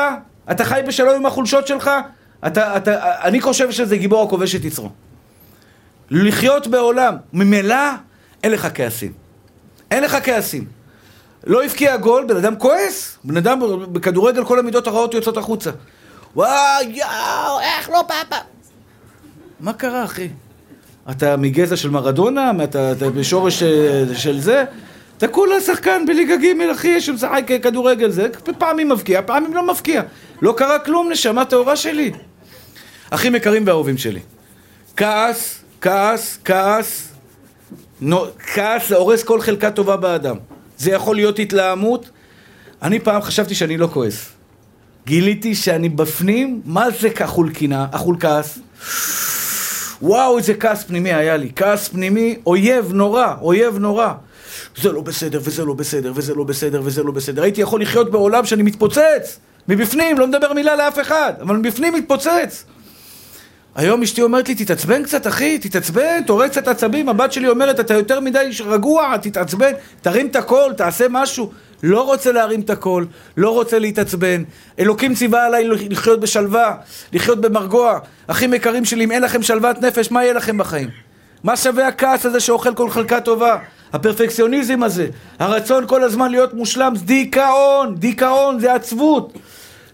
אתה חי בשלום עם החולשות שלך? אתה, אתה, אני חושב שזה גיבור הכובש את יצרו. לחיות בעולם, ממילא אין לך כעסים. אין לך כעסים. לא הבקיע גול, בן אדם כועס. בן אדם בכדורגל כל המידות הרעות יוצאות החוצה. וואו, יואו, איך לא פאפה? מה קרה, אחי? אתה מגזע של מרדונה? אתה, אתה בשורש אה, של זה? אתה כולה שחקן בליגה ג' אחי שמשחק כדורגל זה, פעמים מבקיע, פעמים לא מבקיע. לא קרה כלום, נשמה טהורה שלי. אחים יקרים ואהובים שלי. כעס, כעס, כעס, נו, כעס הורס כל חלקה טובה באדם. זה יכול להיות התלהמות. אני פעם חשבתי שאני לא כועס. גיליתי שאני בפנים, מה זה כחול קינה, אכול כעס? וואו, איזה כעס פנימי היה לי. כעס פנימי, אויב נורא, אויב נורא. זה לא בסדר, וזה לא בסדר, וזה לא בסדר, וזה לא בסדר. הייתי יכול לחיות בעולם שאני מתפוצץ. מבפנים, לא מדבר מילה לאף אחד, אבל מבפנים מתפוצץ. היום אשתי אומרת לי, תתעצבן קצת, אחי, תתעצבן, תורד קצת עצבים. הבת שלי אומרת, אתה יותר מדי רגוע, תתעצבן, תרים את הקול, תעשה משהו. לא רוצה להרים את הקול, לא רוצה להתעצבן. אלוקים ציווה עליי לחיות בשלווה, לחיות במרגוע. אחים יקרים שלי, אם אין לכם שלוות נפש, מה יהיה לכם בחיים? מה שווה הכעס הזה שאוכל כל חלקה טובה? הפרפקציוניזם הזה, הרצון כל הזמן להיות מושלם, דיכאון, דיכאון זה עצבות.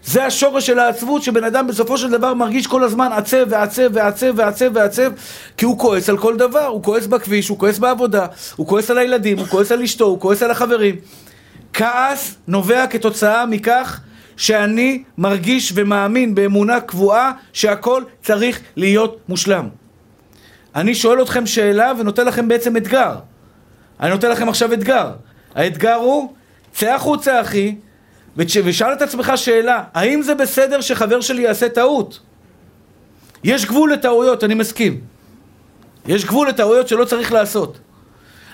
זה השורש של העצבות, שבן אדם בסופו של דבר מרגיש כל הזמן עצב ועצב ועצב ועצב ועצב, כי הוא כועס על כל דבר, הוא כועס בכביש, הוא כועס בעבודה, הוא כועס על הילדים, הוא כועס על אשתו, הוא כועס על החברים. כעס נובע כתוצאה מכך שאני מרגיש ומאמין באמונה קבועה שהכל צריך להיות מושלם. אני שואל אתכם שאלה ונותן לכם בעצם אתגר. אני נותן לכם עכשיו אתגר. האתגר הוא, צא החוצה אחי, ושאל את עצמך שאלה, האם זה בסדר שחבר שלי יעשה טעות? יש גבול לטעויות, אני מסכים. יש גבול לטעויות שלא צריך לעשות.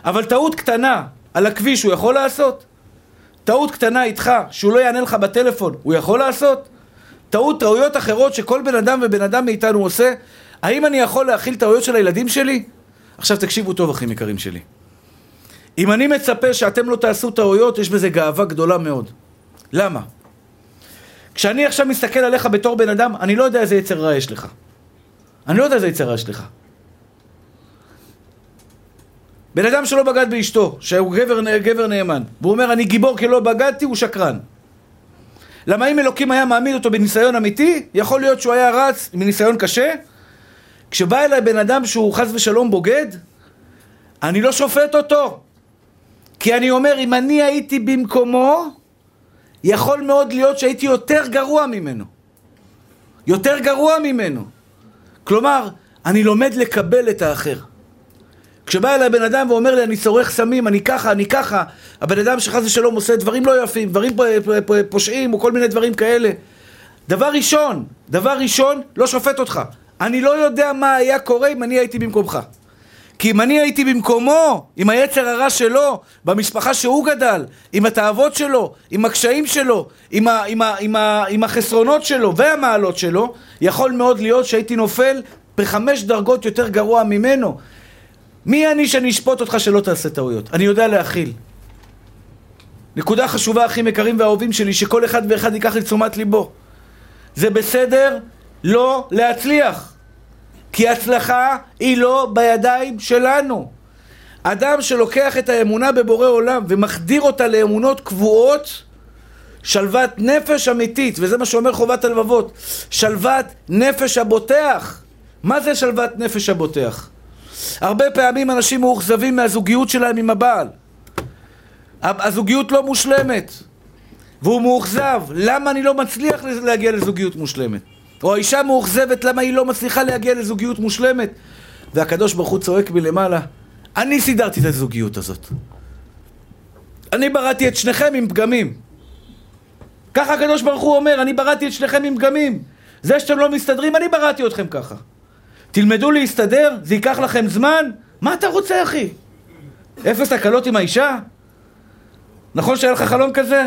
אבל טעות קטנה על הכביש הוא יכול לעשות? טעות קטנה איתך, שהוא לא יענה לך בטלפון, הוא יכול לעשות? טעות, טעויות אחרות שכל בן אדם ובן אדם מאיתנו עושה, האם אני יכול להכיל טעויות של הילדים שלי? עכשיו תקשיבו טוב, אחים יקרים שלי. אם אני מצפה שאתם לא תעשו טעויות, יש בזה גאווה גדולה מאוד. למה? כשאני עכשיו מסתכל עליך בתור בן אדם, אני לא יודע איזה יצר רע יש לך. אני לא יודע איזה יצר רע יש לך. בן אדם שלא בגד באשתו, שהוא גבר, גבר נאמן, והוא אומר אני גיבור כי לא בגדתי, הוא שקרן. למה אם אלוקים היה מעמיד אותו בניסיון אמיתי, יכול להיות שהוא היה רץ מניסיון קשה. כשבא אליי בן אדם שהוא חס ושלום בוגד, אני לא שופט אותו. כי אני אומר, אם אני הייתי במקומו, יכול מאוד להיות שהייתי יותר גרוע ממנו. יותר גרוע ממנו. כלומר, אני לומד לקבל את האחר. כשבא אליי בן אדם ואומר לי, אני צורך סמים, אני ככה, אני ככה, הבן אדם שחס ושלום עושה דברים לא יפים, דברים פושעים או כל מיני דברים כאלה. דבר ראשון, דבר ראשון, לא שופט אותך. אני לא יודע מה היה קורה אם אני הייתי במקומך. כי אם אני הייתי במקומו, עם היצר הרע שלו, במשפחה שהוא גדל, עם התאוות שלו, עם הקשיים שלו, עם, ה, עם, ה, עם, ה, עם החסרונות שלו והמעלות שלו, יכול מאוד להיות שהייתי נופל בחמש דרגות יותר גרוע ממנו. מי אני שאני אשפוט אותך שלא תעשה טעויות? אני יודע להכיל. נקודה חשובה, אחים יקרים ואהובים שלי, שכל אחד ואחד ייקח לתשומת ליבו. זה בסדר לא להצליח. כי הצלחה היא לא בידיים שלנו. אדם שלוקח את האמונה בבורא עולם ומחדיר אותה לאמונות קבועות, שלוות נפש אמיתית, וזה מה שאומר חובת הלבבות, שלוות נפש הבוטח. מה זה שלוות נפש הבוטח? הרבה פעמים אנשים מאוכזבים מהזוגיות שלהם עם הבעל. הזוגיות לא מושלמת, והוא מאוכזב. למה אני לא מצליח להגיע לזוגיות מושלמת? או האישה מאוכזבת למה היא לא מצליחה להגיע לזוגיות מושלמת. והקדוש ברוך הוא צועק מלמעלה, אני סידרתי את הזוגיות הזאת. אני בראתי את שניכם עם פגמים. ככה הקדוש ברוך הוא אומר, אני בראתי את שניכם עם פגמים. זה שאתם לא מסתדרים, אני בראתי אתכם ככה. תלמדו להסתדר, זה ייקח לכם זמן? מה אתה רוצה, אחי? אפס הקלות עם האישה? נכון שהיה לך חלום כזה?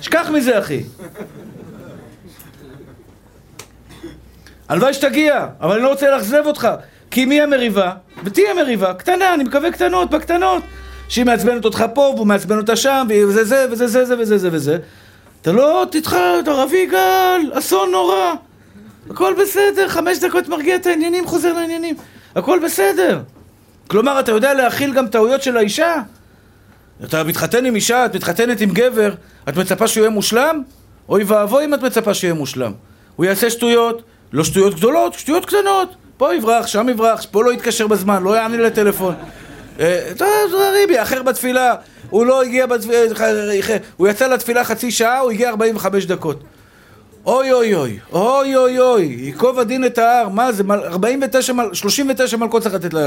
שכח מזה, אחי. הלוואי שתגיע, אבל אני לא רוצה לאכזב אותך. כי מי המריבה? ותהיה מריבה, קטנה, אני מקווה קטנות, בקטנות. שהיא מעצבנת אותך פה, והוא מעצבן אותה שם, וזה זה, וזה זה, זה וזה זה וזה. אתה לא תתחל, רב יגאל, אסון נורא. הכל בסדר, חמש דקות מרגיע את העניינים, חוזר לעניינים. הכל בסדר. כלומר, אתה יודע להכיל גם טעויות של האישה? אתה מתחתן עם אישה, את מתחתנת עם גבר, את מצפה שהוא יהיה מושלם? אוי ואבוי אם את מצפה שיהיה מושלם. הוא יעשה שטויות, לא שטויות גדולות, שטויות קטנות. פה יברח, שם יברח, פה לא יתקשר בזמן, לא יענה לטלפון. אה, ריבי, אחר בתפילה, הוא לא הגיע בתפילה, הוא יצא לתפילה חצי שעה, הוא הגיע 45 דקות. אוי אוי אוי, אוי אוי אוי, ייקוב הדין את ההר, מה זה, 49, 39 מלכות צריך לתת ל...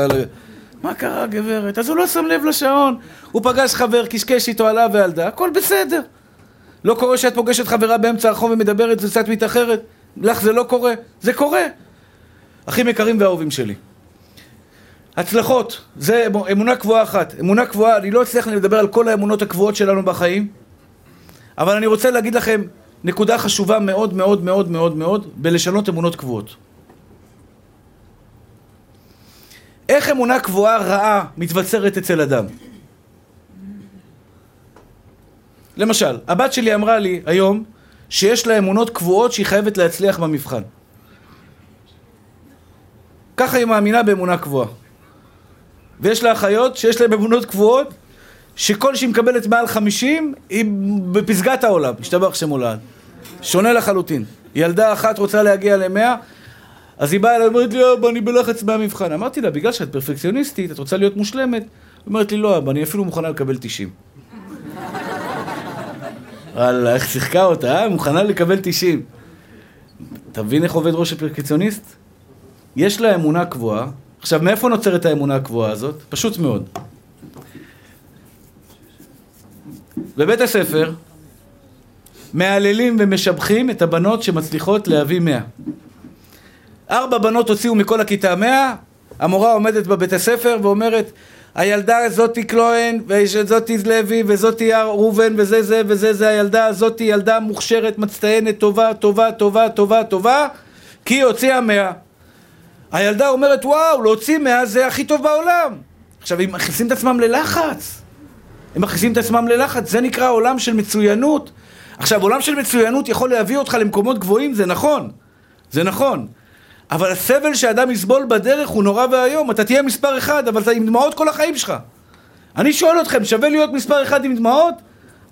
מה קרה גברת? אז הוא לא שם לב לשעון, הוא פגש חבר, קשקש איתו עלה ועלדה, הכל בסדר. לא קורה שאת פוגשת חברה באמצע הרחוב ומדברת וקצת מתאחרת? לך זה לא קורה? זה קורה. אחים יקרים ואהובים שלי. הצלחות, זה אמונה קבועה אחת. אמונה קבועה, אני לא אצליח לדבר על כל האמונות הקבועות שלנו בחיים, אבל אני רוצה להגיד לכם נקודה חשובה מאוד מאוד מאוד מאוד מאוד בלשנות אמונות קבועות. איך אמונה קבועה רעה מתבצרת אצל אדם? למשל, הבת שלי אמרה לי היום שיש לה אמונות קבועות שהיא חייבת להצליח במבחן. ככה היא מאמינה באמונה קבועה. ויש לה אחיות שיש להן אמונות קבועות שכל שהיא מקבלת מעל חמישים היא בפסגת העולם, השתבח שם הולד. שונה לחלוטין. ילדה אחת רוצה להגיע למאה, אז היא באה אליי ואומרת לי, אבא, אני בלחץ מהמבחן. אמרתי לה, בגלל שאת פרפקציוניסטית, את רוצה להיות מושלמת? היא אומרת לי, לא, אבא, אני אפילו מוכנה לקבל תשעים. וואלה, איך שיחקה אותה, אה? מוכנה לקבל 90. אתה מבין איך עובד ראש הפרקציוניסט? יש לה אמונה קבועה. עכשיו, מאיפה נוצרת האמונה הקבועה הזאת? פשוט מאוד. בבית הספר מהללים ומשבחים את הבנות שמצליחות להביא מאה. ארבע בנות הוציאו מכל הכיתה מאה, המורה עומדת בבית הספר ואומרת הילדה זאתי כהן, וזאתי לוי, וזאתי ראובן, וזה זה וזה זה הילדה, זאתי ילדה מוכשרת, מצטיינת, טובה, טובה, טובה, טובה, טובה, כי היא הוציאה מאה. הילדה אומרת, וואו, להוציא מאה זה הכי טוב בעולם. עכשיו, הם מכניסים את עצמם ללחץ. הם מכניסים את עצמם ללחץ, זה נקרא עולם של מצוינות. עכשיו, עולם של מצוינות יכול להביא אותך למקומות גבוהים, זה נכון. זה נכון. אבל הסבל שאדם יסבול בדרך הוא נורא ואיום. אתה תהיה מספר אחד, אבל אתה עם דמעות כל החיים שלך. אני שואל אתכם, שווה להיות מספר אחד עם דמעות?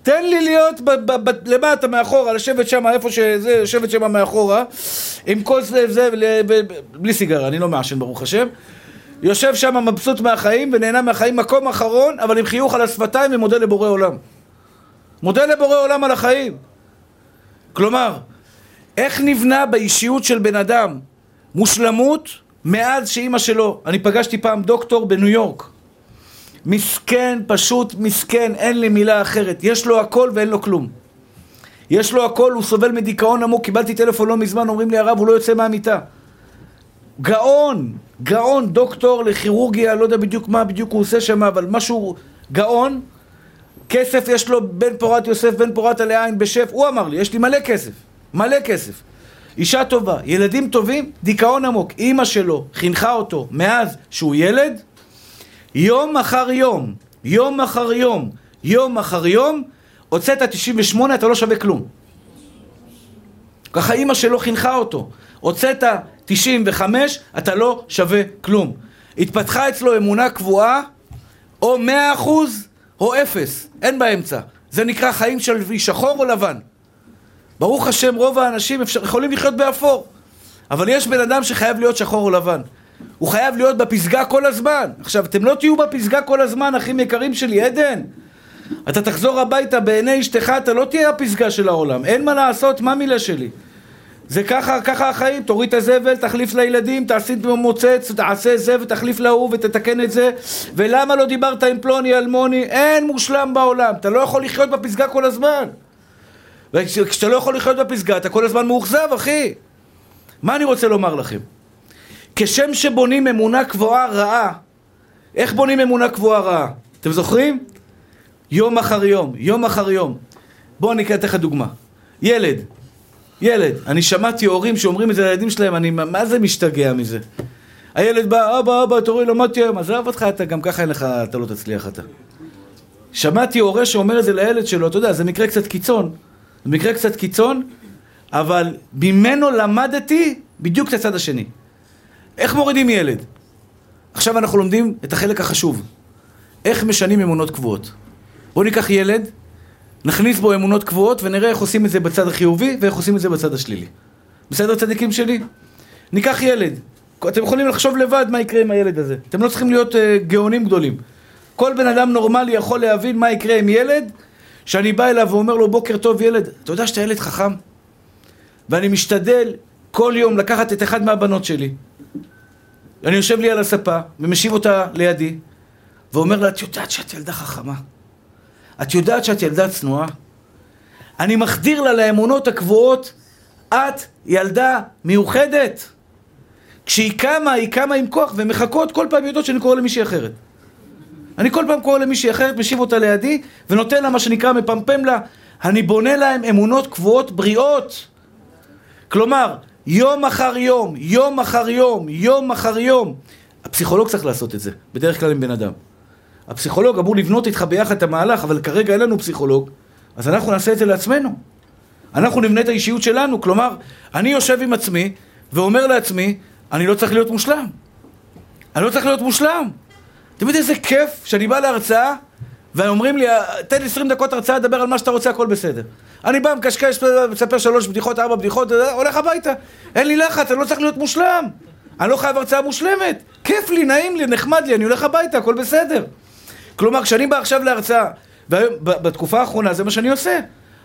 תן לי להיות ב- ב- ב- למטה מאחורה, לשבת שם איפה שזה, לשבת שם מאחורה, עם כל זה, זה, בלי סיגרה, אני לא מעשן ברוך השם. יושב שם מבסוט מהחיים ונהנה מהחיים מקום אחרון, אבל עם חיוך על השפתיים ומודה לבורא עולם. מודה לבורא עולם על החיים. כלומר, איך נבנה באישיות של בן אדם מושלמות מאז שאימא שלו, אני פגשתי פעם דוקטור בניו יורק. מסכן, פשוט מסכן, אין לי מילה אחרת. יש לו הכל ואין לו כלום. יש לו הכל, הוא סובל מדיכאון עמוק. קיבלתי טלפון לא מזמן, אומרים לי הרב, הוא לא יוצא מהמיטה. גאון, גאון, דוקטור לכירורגיה, לא יודע בדיוק מה בדיוק הוא עושה שם, אבל משהו גאון. כסף יש לו בן פורת יוסף, בן פורת עלי עין בשף, הוא אמר לי, יש לי מלא כסף, מלא כסף. אישה טובה, ילדים טובים, דיכאון עמוק. אימא שלו חינכה אותו מאז שהוא ילד, יום אחר יום, יום אחר יום, יום אחר יום, הוצאת 98, אתה לא שווה כלום. ככה אימא שלו חינכה אותו. הוצאת 95, אתה לא שווה כלום. התפתחה אצלו אמונה קבועה, או 100% או 0, אין באמצע. זה נקרא חיים של שחור או לבן. ברוך השם, רוב האנשים אפשר, יכולים לחיות באפור. אבל יש בן אדם שחייב להיות שחור או לבן. הוא חייב להיות בפסגה כל הזמן. עכשיו, אתם לא תהיו בפסגה כל הזמן, אחים יקרים שלי, עדן. אתה תחזור הביתה בעיני אשתך, אתה לא תהיה הפסגה של העולם. אין מה לעשות, מה מילה שלי? זה ככה, ככה החיים, תוריד את הזבל, תחליף לילדים, תעשי מוצץ, תעשה זה ותחליף להוא ותתקן את זה ולמה לא דיברת עם פלוני אלמוני? אין מושלם בעולם, אתה לא יכול לחיות בפסגה כל הזמן וכשאתה לא יכול לחיות בפסגה אתה כל הזמן מאוכזב, אחי מה אני רוצה לומר לכם? כשם שבונים אמונה קבועה רעה איך בונים אמונה קבועה רעה? אתם זוכרים? יום אחר יום, יום אחר יום בואו אני אתן לך דוגמה ילד ילד, אני שמעתי הורים שאומרים את זה לילדים שלהם, אני מה זה משתגע מזה? הילד בא, אבא, אבא, רואה, למדתי היום, עזוב אותך, אתה גם ככה אין לך, אתה לא תצליח אתה. שמעתי הורה שאומר את זה לילד שלו, אתה יודע, זה מקרה קצת קיצון. זה מקרה קצת קיצון, אבל ממנו למדתי בדיוק את הצד השני. איך מורידים ילד? עכשיו אנחנו לומדים את החלק החשוב. איך משנים אמונות קבועות. בואו ניקח ילד, נכניס בו אמונות קבועות ונראה איך עושים את זה בצד החיובי ואיך עושים את זה בצד השלילי. בסדר צדיקים שלי? ניקח ילד. אתם יכולים לחשוב לבד מה יקרה עם הילד הזה. אתם לא צריכים להיות uh, גאונים גדולים. כל בן אדם נורמלי יכול להבין מה יקרה עם ילד שאני בא אליו ואומר לו בוקר טוב ילד, אתה יודע שאתה ילד חכם? ואני משתדל כל יום לקחת את אחד מהבנות שלי. אני יושב לי על הספה ומשיב אותה לידי ואומר לה, את יודעת שאת ילדה חכמה? את יודעת שאת ילדה צנועה? אני מחדיר לה לאמונות הקבועות, את ילדה מיוחדת. כשהיא קמה, היא קמה עם כוח, ומחכות כל פעם יודעות שאני קורא למישהי אחרת. אני כל פעם קורא למישהי אחרת, משיב אותה לידי, ונותן לה מה שנקרא, מפמפם לה. אני בונה להם אמונות קבועות בריאות. כלומר, יום אחר יום, יום אחר יום, יום אחר יום. הפסיכולוג צריך לעשות את זה, בדרך כלל עם בן אדם. הפסיכולוג אמור לבנות איתך ביחד את המהלך, אבל כרגע אין לנו פסיכולוג, אז אנחנו נעשה את זה לעצמנו. אנחנו נבנה את האישיות שלנו, כלומר, אני יושב עם עצמי ואומר לעצמי, אני לא צריך להיות מושלם. אני לא צריך להיות מושלם. אתם יודעים איזה כיף שאני בא להרצאה ואומרים לי, תן לי 20 דקות הרצאה, לדבר על מה שאתה רוצה, הכל בסדר. אני בא, מקשקש, מספר שלוש בדיחות, ארבע בדיחות, הולך הביתה. אין לי לחץ, אני לא צריך להיות מושלם. אני לא חייב הרצאה מושלמת. כיף לי, נעים לי, נחמד לי, אני הולך הביתה, הכל בסדר. כלומר, כשאני בא עכשיו להרצאה, ובתקופה האחרונה זה מה שאני עושה.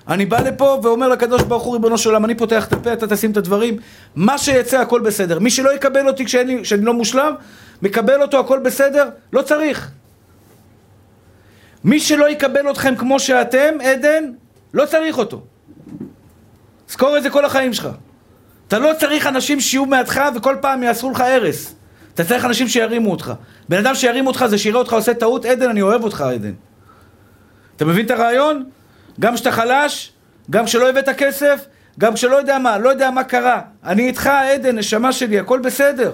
אני בא לפה ואומר לקדוש ברוך הוא, ריבונו של עולם, אני פותח את הפה, אתה תשים את הדברים, מה שיצא הכל בסדר. מי שלא יקבל אותי כשאני, כשאני לא מושלם, מקבל אותו הכל בסדר, לא צריך. מי שלא יקבל אתכם כמו שאתם, עדן, לא צריך אותו. זכור את זה כל החיים שלך. אתה לא צריך אנשים שיהיו מעדך וכל פעם יעשו לך הרס. אתה צריך אנשים שירימו אותך. בן אדם שירים אותך זה שיראה אותך עושה טעות, עדן, אני אוהב אותך, עדן. אתה מבין את הרעיון? גם כשאתה חלש, גם כשלא הבאת כסף, גם כשלא יודע מה, לא יודע מה קרה. אני איתך, עדן, נשמה שלי, הכל בסדר.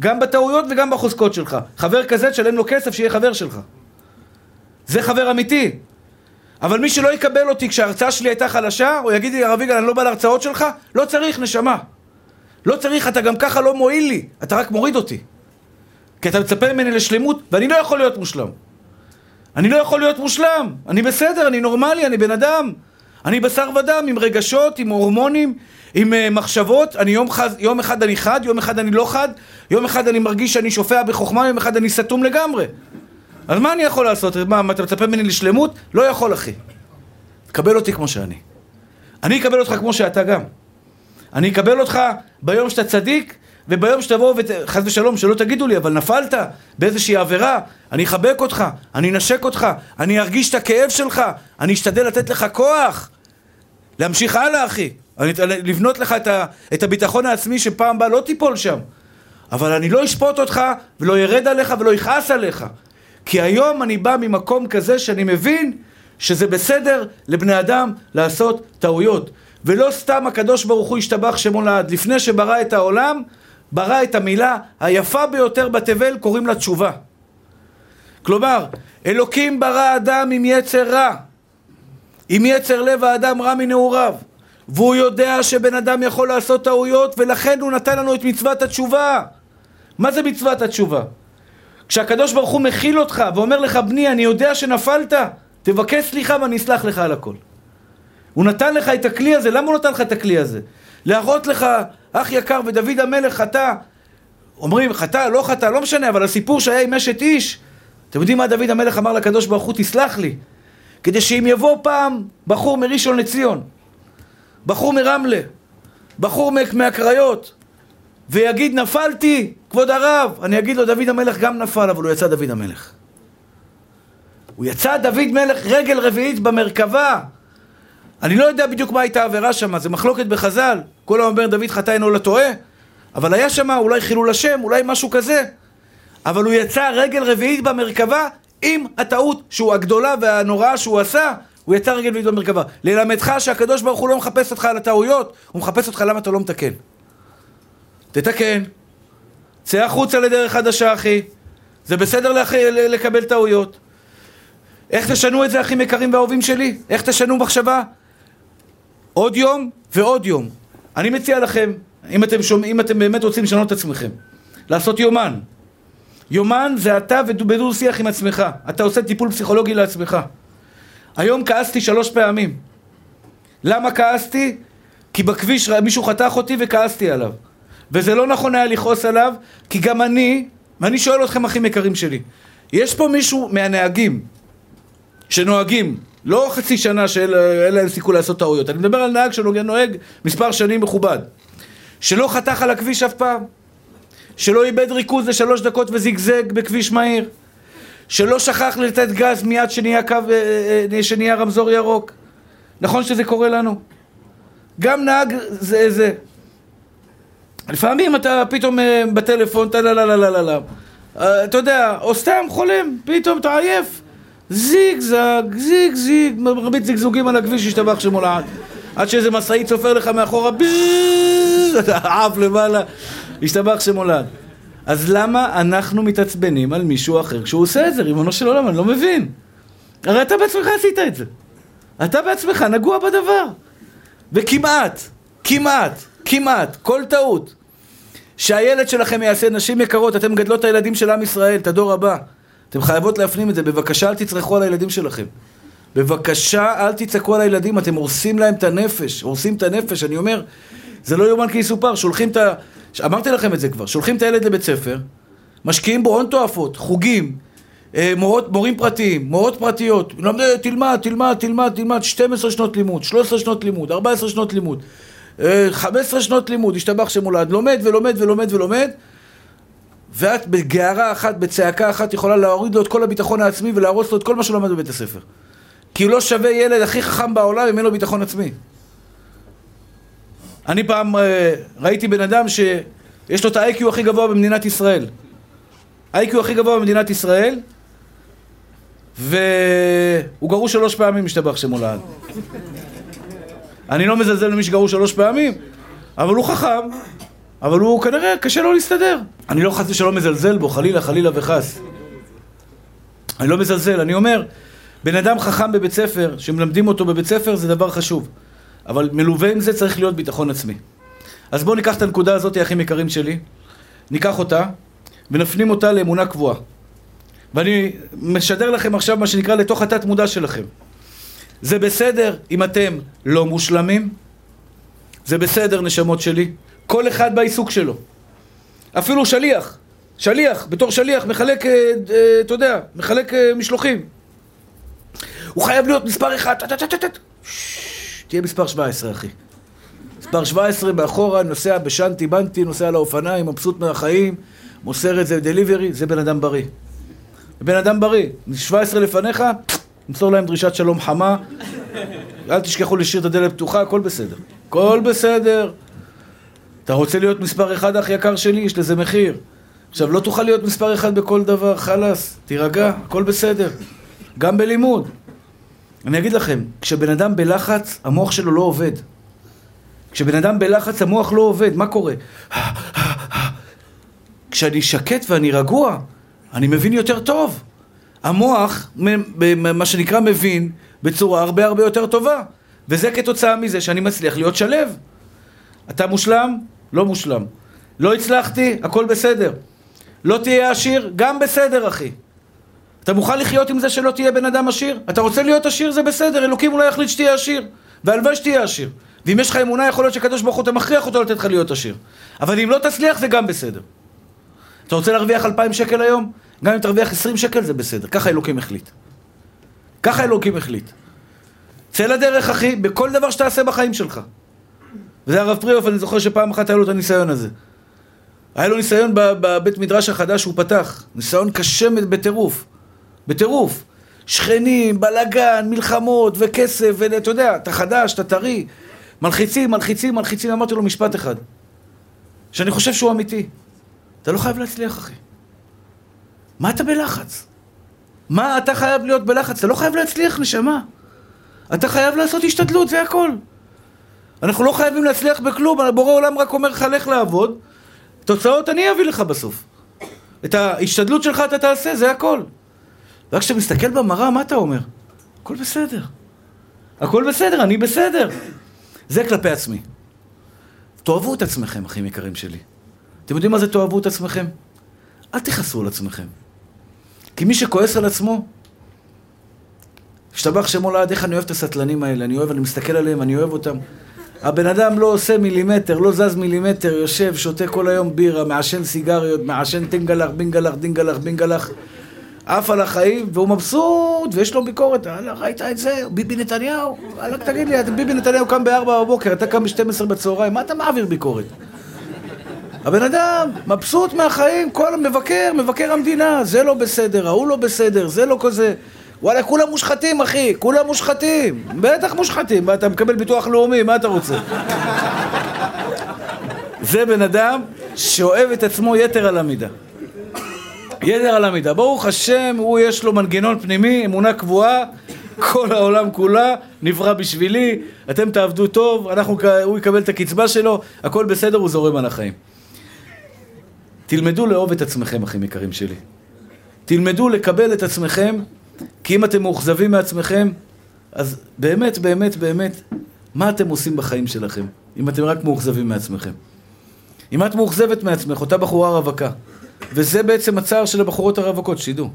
גם בטעויות וגם בחוזקות שלך. חבר כזה, תשלם לו כסף שיהיה חבר שלך. זה חבר אמיתי. אבל מי שלא יקבל אותי כשההרצאה שלי הייתה חלשה, או יגיד לי, הרב יגאל, אני לא בא להרצאות שלך, לא צריך, נשמה. לא צריך, אתה גם ככה לא מועיל לי, אתה רק מוריד אותי. כי אתה מצפה ממני לשלמות, ואני לא יכול להיות מושלם. אני לא יכול להיות מושלם. אני בסדר, אני נורמלי, אני בן אדם. אני בשר ודם, עם רגשות, עם הורמונים, עם uh, מחשבות. אני יום, חד, יום אחד אני חד, יום אחד אני לא חד, יום אחד אני מרגיש שאני שופע בחוכמה, יום אחד אני סתום לגמרי. אז מה אני יכול לעשות? מה, מה אתה מצפה ממני לשלמות? לא יכול, אחי. תקבל אותי כמו שאני. אני אקבל אותך כמו שאתה גם. אני אקבל אותך ביום שאתה צדיק, וביום שתבואו, חס ושלום, שלא תגידו לי, אבל נפלת באיזושהי עבירה, אני אחבק אותך, אני אנשק אותך, אני ארגיש את הכאב שלך, אני אשתדל לתת לך כוח להמשיך הלאה, אחי. אני, לבנות לך את, ה, את הביטחון העצמי שפעם הבאה לא תיפול שם. אבל אני לא אשפוט אותך, ולא ירד עליך, ולא יכעס עליך. כי היום אני בא ממקום כזה שאני מבין שזה בסדר לבני אדם לעשות טעויות. ולא סתם הקדוש ברוך הוא השתבח שמו לעד. לפני שברא את העולם, ברא את המילה היפה ביותר בתבל, קוראים לה תשובה. כלומר, אלוקים ברא אדם עם יצר רע, עם יצר לב האדם רע מנעוריו, והוא יודע שבן אדם יכול לעשות טעויות, ולכן הוא נתן לנו את מצוות התשובה. מה זה מצוות התשובה? כשהקדוש ברוך הוא מכיל אותך ואומר לך, בני, אני יודע שנפלת, תבקש סליחה ואני אסלח לך על הכל. הוא נתן לך את הכלי הזה, למה הוא נתן לך את הכלי הזה? להראות לך, אח יקר, ודוד המלך חטא. אומרים, חטא, לא חטא, לא משנה, אבל הסיפור שהיה עם אשת איש, אתם יודעים מה דוד המלך אמר לקדוש ברוך הוא, תסלח לי. כדי שאם יבוא פעם בחור מראשון לציון, בחור מרמלה, בחור מהקריות, ויגיד נפלתי, כבוד הרב, אני אגיד לו דוד המלך גם נפל, אבל הוא יצא דוד המלך. הוא יצא דוד מלך רגל רביעית במרכבה. אני לא יודע בדיוק מה הייתה העבירה שם, זה מחלוקת בחז"ל. כל האומר דוד חטא אינו לטועה, אבל היה שם אולי חילול השם, אולי משהו כזה. אבל הוא יצא רגל רביעית במרכבה עם הטעות שהוא הגדולה והנוראה שהוא עשה, הוא יצא רגל רביעית במרכבה. ללמדך שהקדוש ברוך הוא לא מחפש אותך על הטעויות, הוא מחפש אותך למה אתה לא מתקן. תתקן. צא החוצה לדרך חדשה, אחי. זה בסדר לח... לקבל טעויות. איך תשנו את זה, אחים יקרים ואהובים שלי? איך תשנו מחשבה? עוד יום ועוד יום. אני מציע לכם, אם אתם, שומע, אם אתם באמת רוצים לשנות את עצמכם, לעשות יומן. יומן זה אתה בדו שיח עם עצמך. אתה עושה טיפול פסיכולוגי לעצמך. היום כעסתי שלוש פעמים. למה כעסתי? כי בכביש מישהו חתך אותי וכעסתי עליו. וזה לא נכון היה לכעוס עליו, כי גם אני, ואני שואל אתכם אחים יקרים שלי, יש פה מישהו מהנהגים שנוהגים לא חצי שנה שאין להם סיכוי לעשות טעויות, אני מדבר על נהג שנוהג מספר שנים מכובד, שלא חתך על הכביש אף פעם, שלא איבד ריכוז לשלוש דקות וזיגזג בכביש מהיר, שלא שכח לתת גז מיד שנהיה, קו, אה, אה, אה, שנהיה רמזור ירוק. נכון שזה קורה לנו? גם נהג זה זה. לפעמים אתה פתאום בטלפון, אתה לה לה לה לה לה לה. אתה יודע, או סתם חולם, פתאום אתה עייף. זיג זג, זיג זיג, מרבית זיגזוגים על הכביש, השתבח שמולעד. עד שאיזה משאית צופר לך מאחורה, עף למעלה, השתבח שמולד. אז למה אנחנו מתעצבנים על מישהו אחר כשהוא עושה את זה, ריבונו של עולם, אני לא מבין. הרי אתה בעצמך עשית את זה. אתה בעצמך נגוע בדבר. וכמעט, כמעט, כמעט, כל טעות שהילד שלכם יעשה, נשים יקרות, אתם מגדלות את הילדים של עם ישראל, את הדור הבא. אתם חייבות להפנים את זה, בבקשה אל תצרכו על הילדים שלכם. בבקשה אל תצעקו על הילדים, אתם הורסים להם את הנפש, הורסים את הנפש, אני אומר, זה לא יאומן כי יסופר, שולחים את ה... אמרתי לכם את זה כבר, שולחים את הילד לבית ספר, משקיעים בו הון תועפות, חוגים, אה, מורות, מורים פרטיים, מורות פרטיות, תלמד, תלמד, תלמד, תלמד, 12 שנות לימוד, 13 שנות לימוד, 14 שנות לימוד, 15 אה, שנות לימוד, השתבח שמולד, לומד ולומד ולומד ולומד, ואת בגערה אחת, בצעקה אחת, יכולה להוריד לו את כל הביטחון העצמי ולהרוס לו את כל מה שהוא למד בבית הספר. כי הוא לא שווה ילד הכי חכם בעולם אם אין לו ביטחון עצמי. אני פעם אה, ראיתי בן אדם שיש לו את ה-IQ הכי גבוה במדינת ישראל. ה-IQ הכי גבוה במדינת ישראל, והוא גרוש שלוש פעמים, משתבח שמו לעד. אני לא מזלזל למי שגרוש שלוש פעמים, אבל הוא חכם, אבל הוא כנראה קשה לו להסתדר. אני לא חס ושלום מזלזל בו, חלילה, חלילה וחס. אני לא מזלזל, אני אומר, בן אדם חכם בבית ספר, שמלמדים אותו בבית ספר, זה דבר חשוב. אבל מלווה עם זה צריך להיות ביטחון עצמי. אז בואו ניקח את הנקודה הזאת, אחים יקרים שלי, ניקח אותה, ונפנים אותה לאמונה קבועה. ואני משדר לכם עכשיו מה שנקרא לתוך התת מודע שלכם. זה בסדר אם אתם לא מושלמים, זה בסדר נשמות שלי, כל אחד בעיסוק שלו. אפילו שליח, שליח, בתור שליח, מחלק, אה, אה, אתה יודע, מחלק אה, משלוחים. הוא חייב להיות מספר אחד, תהיה מספר 17 אחי. מספר 17 מאחורה, נוסע בשנטי בנטי, נוסע לאופניים, מבסוט מהחיים, מוסר את זה דליברי, זה בן אדם בריא. בן אדם בריא, 17 לפניך, נמסור להם דרישת שלום חמה, אל תשכחו להשאיר את הדלת פתוחה, הכל בסדר. הכל בסדר. אתה רוצה להיות מספר אחד, אח יקר שלי? יש לזה מחיר. עכשיו, לא תוכל להיות מספר אחד בכל דבר, חלאס, תירגע, הכל בסדר. גם בלימוד. אני אגיד לכם, כשבן אדם בלחץ, המוח שלו לא עובד. כשבן אדם בלחץ, המוח לא עובד, מה קורה? כשאני שקט ואני רגוע, אני מבין יותר טוב. המוח, מה שנקרא מבין, בצורה הרבה הרבה יותר טובה. וזה כתוצאה מזה שאני מצליח להיות שלב. אתה מושלם? לא מושלם. לא הצלחתי? הכל בסדר. לא תהיה עשיר? גם בסדר, אחי. אתה מוכן לחיות עם זה שלא תהיה בן אדם עשיר? אתה רוצה להיות עשיר? זה בסדר, אלוקים אולי יחליט שתהיה עשיר. והלוואי שתהיה עשיר. ואם יש לך אמונה, יכול להיות שקדוש ברוך הוא אתה מכריח אותו לתת לך להיות עשיר. אבל אם לא תצליח, זה גם בסדר. אתה רוצה להרוויח אלפיים שקל היום? גם אם תרוויח עשרים שקל זה בסדר. ככה אלוקים החליט. ככה אלוקים החליט. צא לדרך, אחי, בכל דבר שתעשה בחיים שלך. וזה הרב פריאוף, אני זוכר שפעם אחת היה לו את הניסיון הזה. היה לו ניסיון בבית מדרש החדש שהוא פתח. ניסיון קשה בטירוף. בטירוף. שכנים, בלאגן, מלחמות וכסף, ואתה יודע, אתה חדש, אתה טרי. מלחיצים, מלחיצים, מלחיצים. אמרתי לו משפט אחד, שאני חושב שהוא אמיתי. אתה לא חייב להצליח, אחי. מה אתה בלחץ? מה אתה חייב להיות בלחץ? אתה לא חייב להצליח, נשמה. אתה חייב לעשות השתדלות, זה הכל. אנחנו לא חייבים להצליח בכלום, בורא עולם רק אומר לך, לך לעבוד, תוצאות אני אביא לך בסוף. את ההשתדלות שלך אתה תעשה, זה הכל. רק כשאתה מסתכל במראה, מה אתה אומר? הכל בסדר. הכל בסדר, אני בסדר. זה כלפי עצמי. תאהבו את עצמכם, אחים יקרים שלי. אתם יודעים מה זה תאהבו את עצמכם? אל תכעסו על עצמכם. כי מי שכועס על עצמו, השתבח שמו לעד, איך אני אוהב את הסטלנים האלה, אני אוהב, אני מסתכל עליהם, אני אוהב אותם. הבן אדם לא עושה מילימטר, לא זז מילימטר, יושב, שותה כל היום בירה, מעשן סיגריות, מעשן טינגלח, בינגלח, דינגלח, בינגלח, עף על החיים, והוא מבסוט, ויש לו ביקורת, הלאה, ראית את זה? ביבי נתניהו? הלאה, תגיד לי, ביבי נתניהו קם ב-4 בבוקר, אתה קם ב-12 בצהריים, מה אתה מעביר ביקורת? הבן אדם מבסוט מהחיים, כל מבקר, מבקר המדינה, זה לא בסדר, ההוא לא בסדר, זה לא כזה. וואלה, כולם מושחתים, אחי, כולם מושחתים. בטח מושחתים, מה, אתה מקבל ביטוח לאומי, מה אתה רוצה? זה בן אדם שאוהב את עצמו יתר על המידה. יתר על המידה. ברוך השם, הוא יש לו מנגנון פנימי, אמונה קבועה, כל העולם כולה נברא בשבילי, אתם תעבדו טוב, אנחנו, הוא יקבל את הקצבה שלו, הכל בסדר, הוא זורם על החיים. תלמדו לאהוב את עצמכם, אחים יקרים שלי. תלמדו לקבל את עצמכם, כי אם אתם מאוכזבים מעצמכם, אז באמת, באמת, באמת, מה אתם עושים בחיים שלכם, אם אתם רק מאוכזבים מעצמכם? אם את מאוכזבת מעצמך, אותה בחורה רווקה, וזה בעצם הצער של הבחורות הרווקות, שתדעו.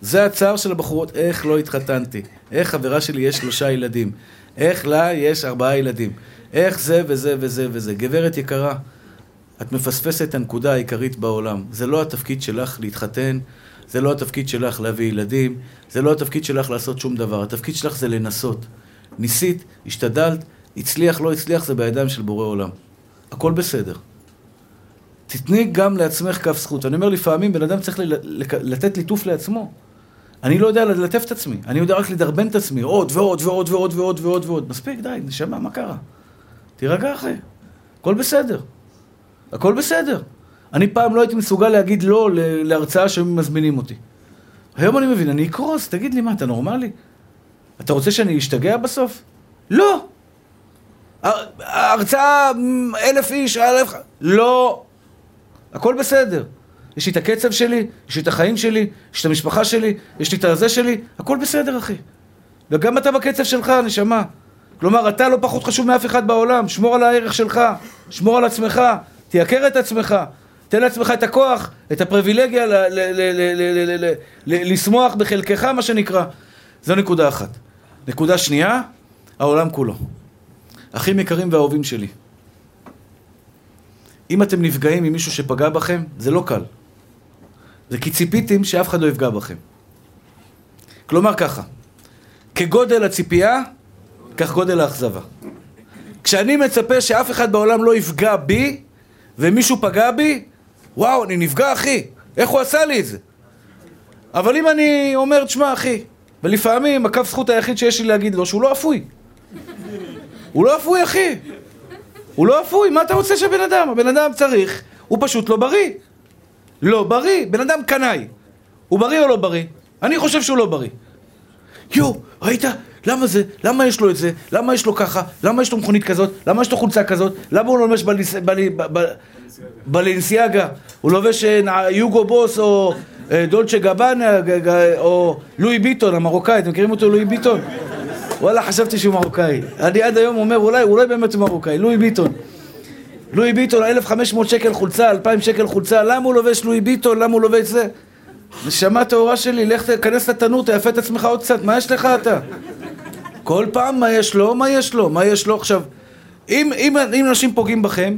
זה הצער של הבחורות, איך לא התחתנתי, איך חברה שלי יש שלושה ילדים, איך לה יש ארבעה ילדים, איך זה וזה וזה וזה. גברת יקרה, את מפספסת את הנקודה העיקרית בעולם. זה לא התפקיד שלך להתחתן, זה לא התפקיד שלך להביא ילדים, זה לא התפקיד שלך לעשות שום דבר. התפקיד שלך זה לנסות. ניסית, השתדלת, הצליח, לא הצליח, זה בידיים של בורא עולם. הכל בסדר. תתני גם לעצמך כף זכות. אני אומר, לפעמים בן אדם צריך לתת ליטוף לעצמו. אני לא יודע ללטף את עצמי, אני יודע רק לדרבן את עצמי, עוד ועוד ועוד ועוד ועוד ועוד ועוד. מספיק, די, נשמה, מה קרה? תירגע אחי, הכל בסדר. הכל בסדר. אני פעם לא הייתי מסוגל להגיד לא להרצאה שהיו מזמינים אותי. היום אני מבין, אני אקרוס, תגיד לי מה, אתה נורמלי? אתה רוצה שאני אשתגע בסוף? לא! הרצאה אלף איש, אלף... לא. הכל בסדר. יש לי את הקצב שלי, יש לי את החיים שלי, יש את המשפחה שלי, יש לי את הזה שלי, הכל בסדר, אחי. וגם אתה בקצב שלך, נשמה. כלומר, אתה לא פחות חשוב מאף אחד בעולם, שמור על הערך שלך, שמור על עצמך, תייקר את עצמך, תן לעצמך את הכוח, את הפריבילגיה לשמוח בחלקך, מה שנקרא. זו נקודה אחת. נקודה שנייה, העולם כולו. אחים יקרים ואהובים שלי. אם אתם נפגעים ממישהו שפגע בכם, זה לא קל. זה כי ציפיתם שאף אחד לא יפגע בכם. כלומר ככה, כגודל הציפייה, כך גודל האכזבה. כשאני מצפה שאף אחד בעולם לא יפגע בי, ומישהו פגע בי, וואו, אני נפגע, אחי. איך הוא עשה לי את זה? אבל אם אני אומר, תשמע, אחי, ולפעמים הקו זכות היחיד שיש לי להגיד לו, שהוא לא אפוי. הוא לא אפוי, אחי. הוא לא אפוי, מה אתה רוצה שהבן אדם? הבן אדם צריך, הוא פשוט לא בריא. לא בריא, בן אדם קנאי. הוא בריא או לא בריא? אני חושב שהוא לא בריא. יואו, ראית? למה זה? למה יש לו את זה? למה יש לו ככה? למה יש לו מכונית כזאת? למה יש לו חולצה כזאת? למה הוא לובש בלנסיאגה? הוא לובש אה, יוגו בוס או אה, דולצ'ה גבנה או לואי ביטון המרוקאי, אתם מכירים אותו לואי ביטון? וואלה, חשבתי שהוא מרוקאי. אני עד היום אומר, אולי, אולי באמת הוא מרוקאי, לואי ביטון. לואי ביטון, 1,500 שקל חולצה, 2,000 שקל חולצה, למה הוא לובש לואי ביטון? למה הוא לובש זה? נשמה טהורה שלי, לך תיכנס לתנור, תיפה את עצמך עוד קצת, מה יש לך אתה? כל פעם מה יש לו, מה יש לו, מה יש לו עכשיו. אם, אם, אם אנשים פוגעים בכם,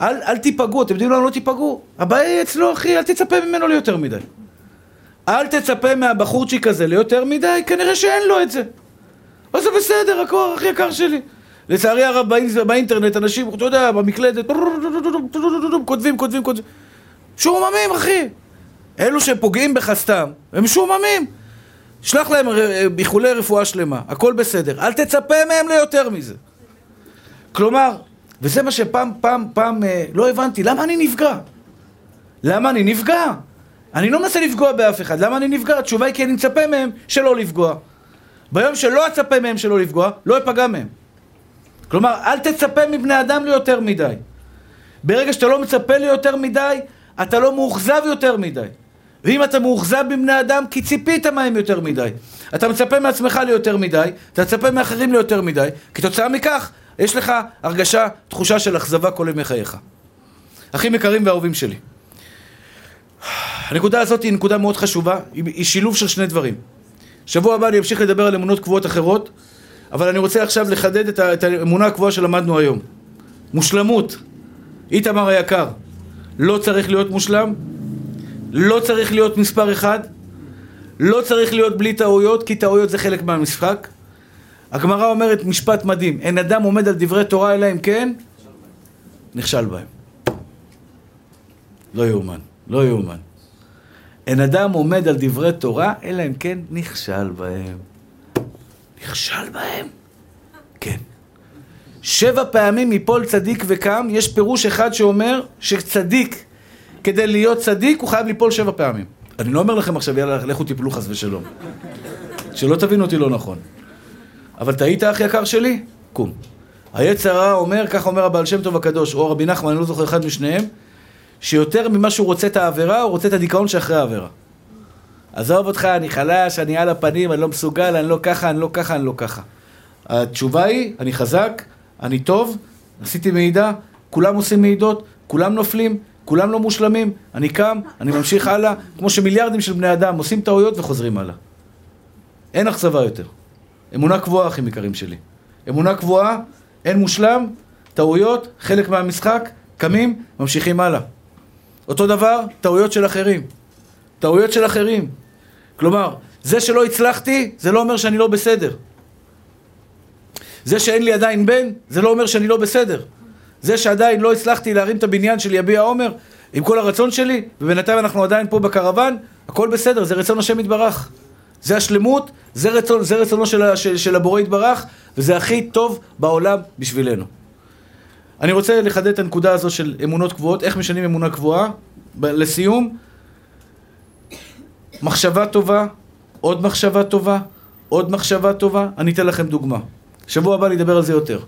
אל, אל תיפגעו, אתם יודעים למה לא תיפגעו? הבעיה היא אצלו, אחי, אל תצפה ממנו ליותר מדי. אל תצפה מהבחורצ'יק הזה ליותר מדי, כנראה שאין לו את זה. אז זה בסדר, הכוח הכי יקר שלי. לצערי הרב באינטרנט אנשים, אתה יודע, במקלדת, כותבים, כותבים, כותבים. משועממים, אחי. אלו שפוגעים בך סתם, הם משועממים. שלח להם איחולי רפואה שלמה, הכל בסדר. אל תצפה מהם ליותר מזה. כלומר, וזה מה שפעם, פעם, פעם אה, לא הבנתי, למה אני נפגע? למה אני נפגע? אני לא מנסה לפגוע באף אחד, למה אני נפגע? התשובה היא כי אני מצפה מהם שלא לפגוע. ביום שלא אצפה מהם שלא לפגוע, לא אפגע מהם. כלומר, אל תצפה מבני אדם ליותר מדי. ברגע שאתה לא מצפה ליותר מדי, אתה לא מאוכזב יותר מדי. ואם אתה מאוכזב מבני אדם, כי ציפית מהם יותר מדי. אתה מצפה מעצמך ליותר מדי, אתה מצפה מאחרים ליותר מדי, כתוצאה מכך, יש לך הרגשה, תחושה של אכזבה כל ימי חייך. אחים יקרים ואהובים שלי. הנקודה הזאת היא נקודה מאוד חשובה, היא שילוב של שני דברים. שבוע הבא אני אמשיך לדבר על אמונות קבועות אחרות, אבל אני רוצה עכשיו לחדד את, את האמונה הקבועה שלמדנו היום. מושלמות. איתמר היקר, לא צריך להיות מושלם, לא צריך להיות מספר אחד, לא צריך להיות בלי טעויות, כי טעויות זה חלק מהמשחק. הגמרא אומרת משפט מדהים, אין אדם עומד על דברי תורה אלא אם כן נכשל בהם. לא יאומן, לא יאומן. אין אדם עומד על דברי תורה, אלא אם כן נכשל בהם. נכשל בהם? כן. שבע פעמים מפול צדיק וקם, יש פירוש אחד שאומר שצדיק, כדי להיות צדיק, הוא חייב ליפול שבע פעמים. אני לא אומר לכם עכשיו, יאללה, לכו תיפלו חס ושלום. שלא תבינו אותי לא נכון. אבל טעית, אח יקר שלי? קום. היצר הרע אומר, כך אומר הבעל שם טוב הקדוש, או רבי נחמן, אני לא זוכר אחד משניהם, שיותר ממה שהוא רוצה את העבירה, הוא רוצה את הדיכאון שאחרי העבירה. עזוב אותך, אני חלש, אני על הפנים, אני לא מסוגל, אני לא ככה, אני לא ככה, אני לא ככה. התשובה היא, אני חזק, אני טוב, עשיתי מעידה, כולם עושים מעידות, כולם נופלים, כולם לא מושלמים, אני קם, אני ממשיך הלאה, כמו שמיליארדים של בני אדם עושים טעויות וחוזרים הלאה. אין אכזבה יותר. אמונה קבועה, אחים יקרים שלי. אמונה קבועה, אין מושלם, טעויות, חלק מהמשחק, קמים, ממשיכים הלאה. אותו דבר, טעויות של אחרים. טעויות של אחרים. כלומר, זה שלא הצלחתי, זה לא אומר שאני לא בסדר. זה שאין לי עדיין בן, זה לא אומר שאני לא בסדר. זה שעדיין לא הצלחתי להרים את הבניין של יביע עומר, עם כל הרצון שלי, ובינתיים אנחנו עדיין פה בקרוון, הכל בסדר, זה רצון השם יתברך. זה השלמות, זה, רצון, זה רצונו של, של, של הבורא יתברך, וזה הכי טוב בעולם בשבילנו. אני רוצה לחדד את הנקודה הזו של אמונות קבועות, איך משנים אמונה קבועה. לסיום, מחשבה טובה, עוד מחשבה טובה, עוד מחשבה טובה. אני אתן לכם דוגמה. שבוע הבא אני אדבר על זה יותר.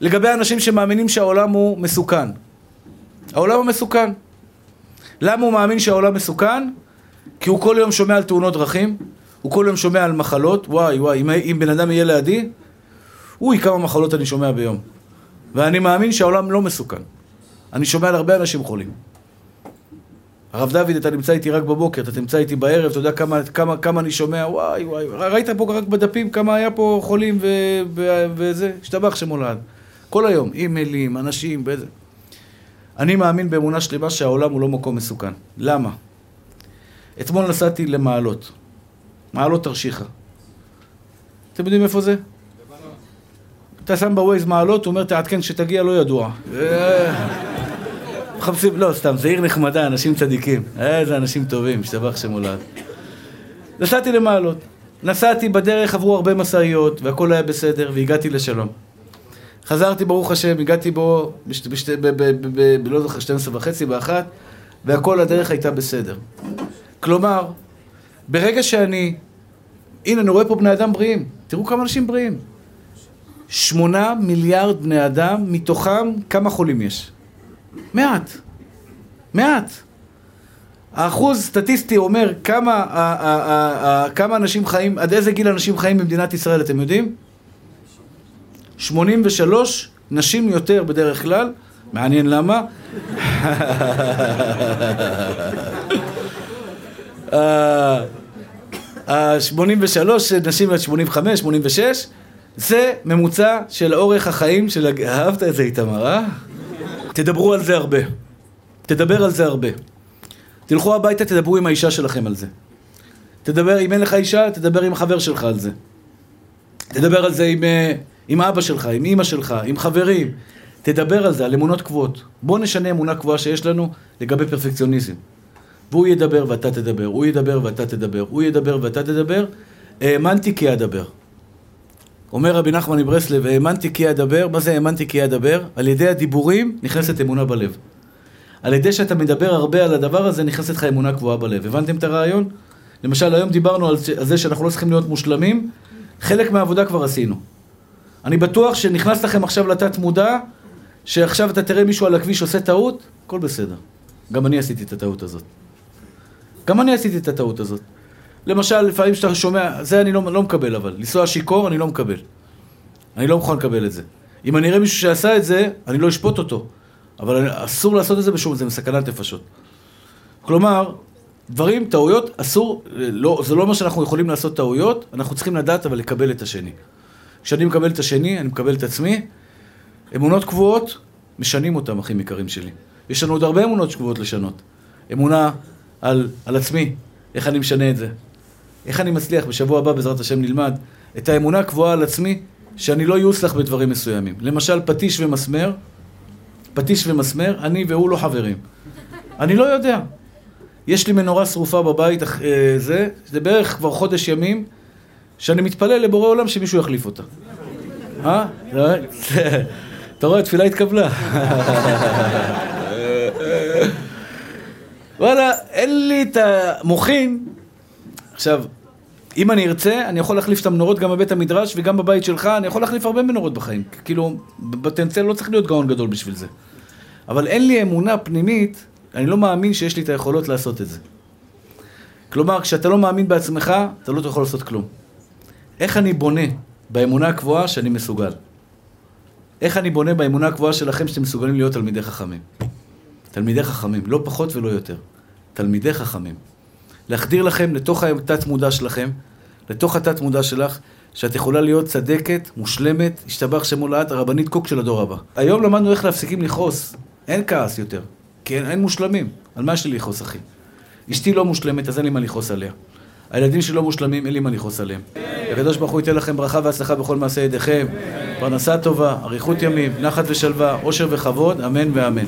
לגבי אנשים שמאמינים שהעולם הוא מסוכן. העולם הוא מסוכן. למה הוא מאמין שהעולם מסוכן? כי הוא כל יום שומע על תאונות דרכים, הוא כל יום שומע על מחלות, וואי וואי, אם, אם בן אדם יהיה לידי, אוי, כמה מחלות אני שומע ביום. ואני מאמין שהעולם לא מסוכן. אני שומע על הרבה אנשים חולים. הרב דוד, אתה נמצא איתי רק בבוקר, אתה נמצא איתי בערב, אתה יודע כמה, כמה, כמה אני שומע, וואי וואי, ראית פה רק בדפים כמה היה פה חולים ו, ו, וזה, השתבח שמולד. כל היום, אימיילים, אנשים, וזה. אני מאמין באמונה שלמה שהעולם הוא לא מקום מסוכן. למה? אתמול נסעתי למעלות. מעלות תרשיחא. אתם יודעים איפה זה? אתה שם בווייז מעלות, הוא אומר תעדכן כשתגיע לא ידוע. מחפשים, לא, סתם, זה עיר נחמדה, אנשים צדיקים. איזה אנשים טובים, השתבח שמולד. נסעתי למעלות. נסעתי בדרך, עברו הרבה משאיות, והכל היה בסדר, והגעתי לשלום. חזרתי, ברוך השם, הגעתי בו, לא זוכר, 12 וחצי, באחת, והכל הדרך הייתה בסדר. כלומר, ברגע שאני... הנה, אני רואה פה בני אדם בריאים. תראו כמה אנשים בריאים. שמונה מיליארד בני אדם, מתוכם כמה חולים יש? מעט. מעט. האחוז סטטיסטי אומר כמה, כמה אנשים חיים, עד איזה גיל אנשים חיים במדינת ישראל, אתם יודעים? 83 נשים יותר בדרך כלל, מעניין למה. ה-83 נשים עד 85, 86, זה ממוצע של אורך החיים של... אהבת את זה איתמר, אה? תדברו על זה הרבה. תדבר על זה הרבה. תלכו הביתה, תדברו עם האישה שלכם על זה. תדבר, אם אין לך אישה, תדבר עם החבר שלך על זה. תדבר על זה עם, אה, עם אבא שלך, עם אימא שלך, עם חברים. תדבר על זה, על אמונות קבועות. בואו נשנה אמונה קבועה שיש לנו לגבי פרפקציוניזם. והוא ידבר ואתה תדבר, הוא ידבר ואתה תדבר, הוא ידבר ואתה תדבר, האמנתי כי אדבר. אומר רבי נחמן מברסלב, האמנתי כי אדבר, מה זה האמנתי כי אדבר? על ידי הדיבורים נכנסת אמונה בלב. על ידי שאתה מדבר הרבה על הדבר הזה, נכנסת לך אמונה קבועה בלב. הבנתם את הרעיון? למשל, היום דיברנו על זה שאנחנו לא צריכים להיות מושלמים, חלק מהעבודה כבר עשינו. אני בטוח שנכנס לכם עכשיו לתת מודע, שעכשיו אתה תראה מישהו על הכביש עושה טעות, הכל בסדר. גם אני עשיתי את הטעות הזאת. גם אני עשיתי את הטעות הזאת. למשל, לפעמים שאתה שומע, זה אני לא, לא מקבל אבל. לנסוע שיכור, אני לא מקבל. אני לא מוכן לקבל את זה. אם אני אראה מישהו שעשה את זה, אני לא אשפוט אותו. אבל אסור לעשות את זה בשום, זה מסכנת נפשות. כלומר, דברים, טעויות, אסור, לא, זה לא אומר שאנחנו יכולים לעשות טעויות, אנחנו צריכים לדעת אבל לקבל את השני. כשאני מקבל את השני, אני מקבל את עצמי. אמונות קבועות, משנים אותם, אחים יקרים שלי. יש לנו עוד הרבה אמונות קבועות לשנות. אמונה על, על עצמי, איך אני משנה את זה. איך אני מצליח, בשבוע הבא בעזרת השם נלמד, את האמונה הקבועה על עצמי, שאני לא יוסלח בדברים מסוימים. למשל, פטיש ומסמר, פטיש ומסמר, אני והוא לא חברים. אני לא יודע. יש לי מנורה שרופה בבית, אה, זה, זה בערך כבר חודש ימים, שאני מתפלל לבורא עולם שמישהו יחליף אותה. אה? אתה רואה, תפילה התקבלה. וואלה, אין לי את המוחין. עכשיו, אם אני ארצה, אני יכול להחליף את המנורות גם בבית המדרש וגם בבית שלך, אני יכול להחליף הרבה מנורות בחיים. כאילו, בפוטנציאל לא צריך להיות גאון גדול בשביל זה. אבל אין לי אמונה פנימית, אני לא מאמין שיש לי את היכולות לעשות את זה. כלומר, כשאתה לא מאמין בעצמך, אתה לא יכול לעשות כלום. איך אני בונה באמונה הקבועה שאני מסוגל? איך אני בונה באמונה הקבועה שלכם שאתם מסוגלים להיות תלמידי חכמים? תלמידי חכמים, לא פחות ולא יותר. תלמידי חכמים. להחדיר לכם לתוך התת מודע שלכם, לתוך התת מודע שלך, שאת יכולה להיות צדקת, מושלמת, השתבח שמולעת, הרבנית קוק של הדור הבא. היום למדנו איך להפסיקים לכעוס. אין כעס יותר. כי אין, אין מושלמים. על מה יש לי לכעוס, אחי? אשתי לא מושלמת, אז אין לי מה לכעוס עליה. הילדים שלי לא מושלמים, אין לי מה לכעוס עליהם. הקדוש ברוך הוא ייתן לכם ברכה והצלחה בכל מעשה ידיכם, פרנסה טובה, אריכות ימים, נחת ושלווה, עושר וכבוד, אמן ואמן.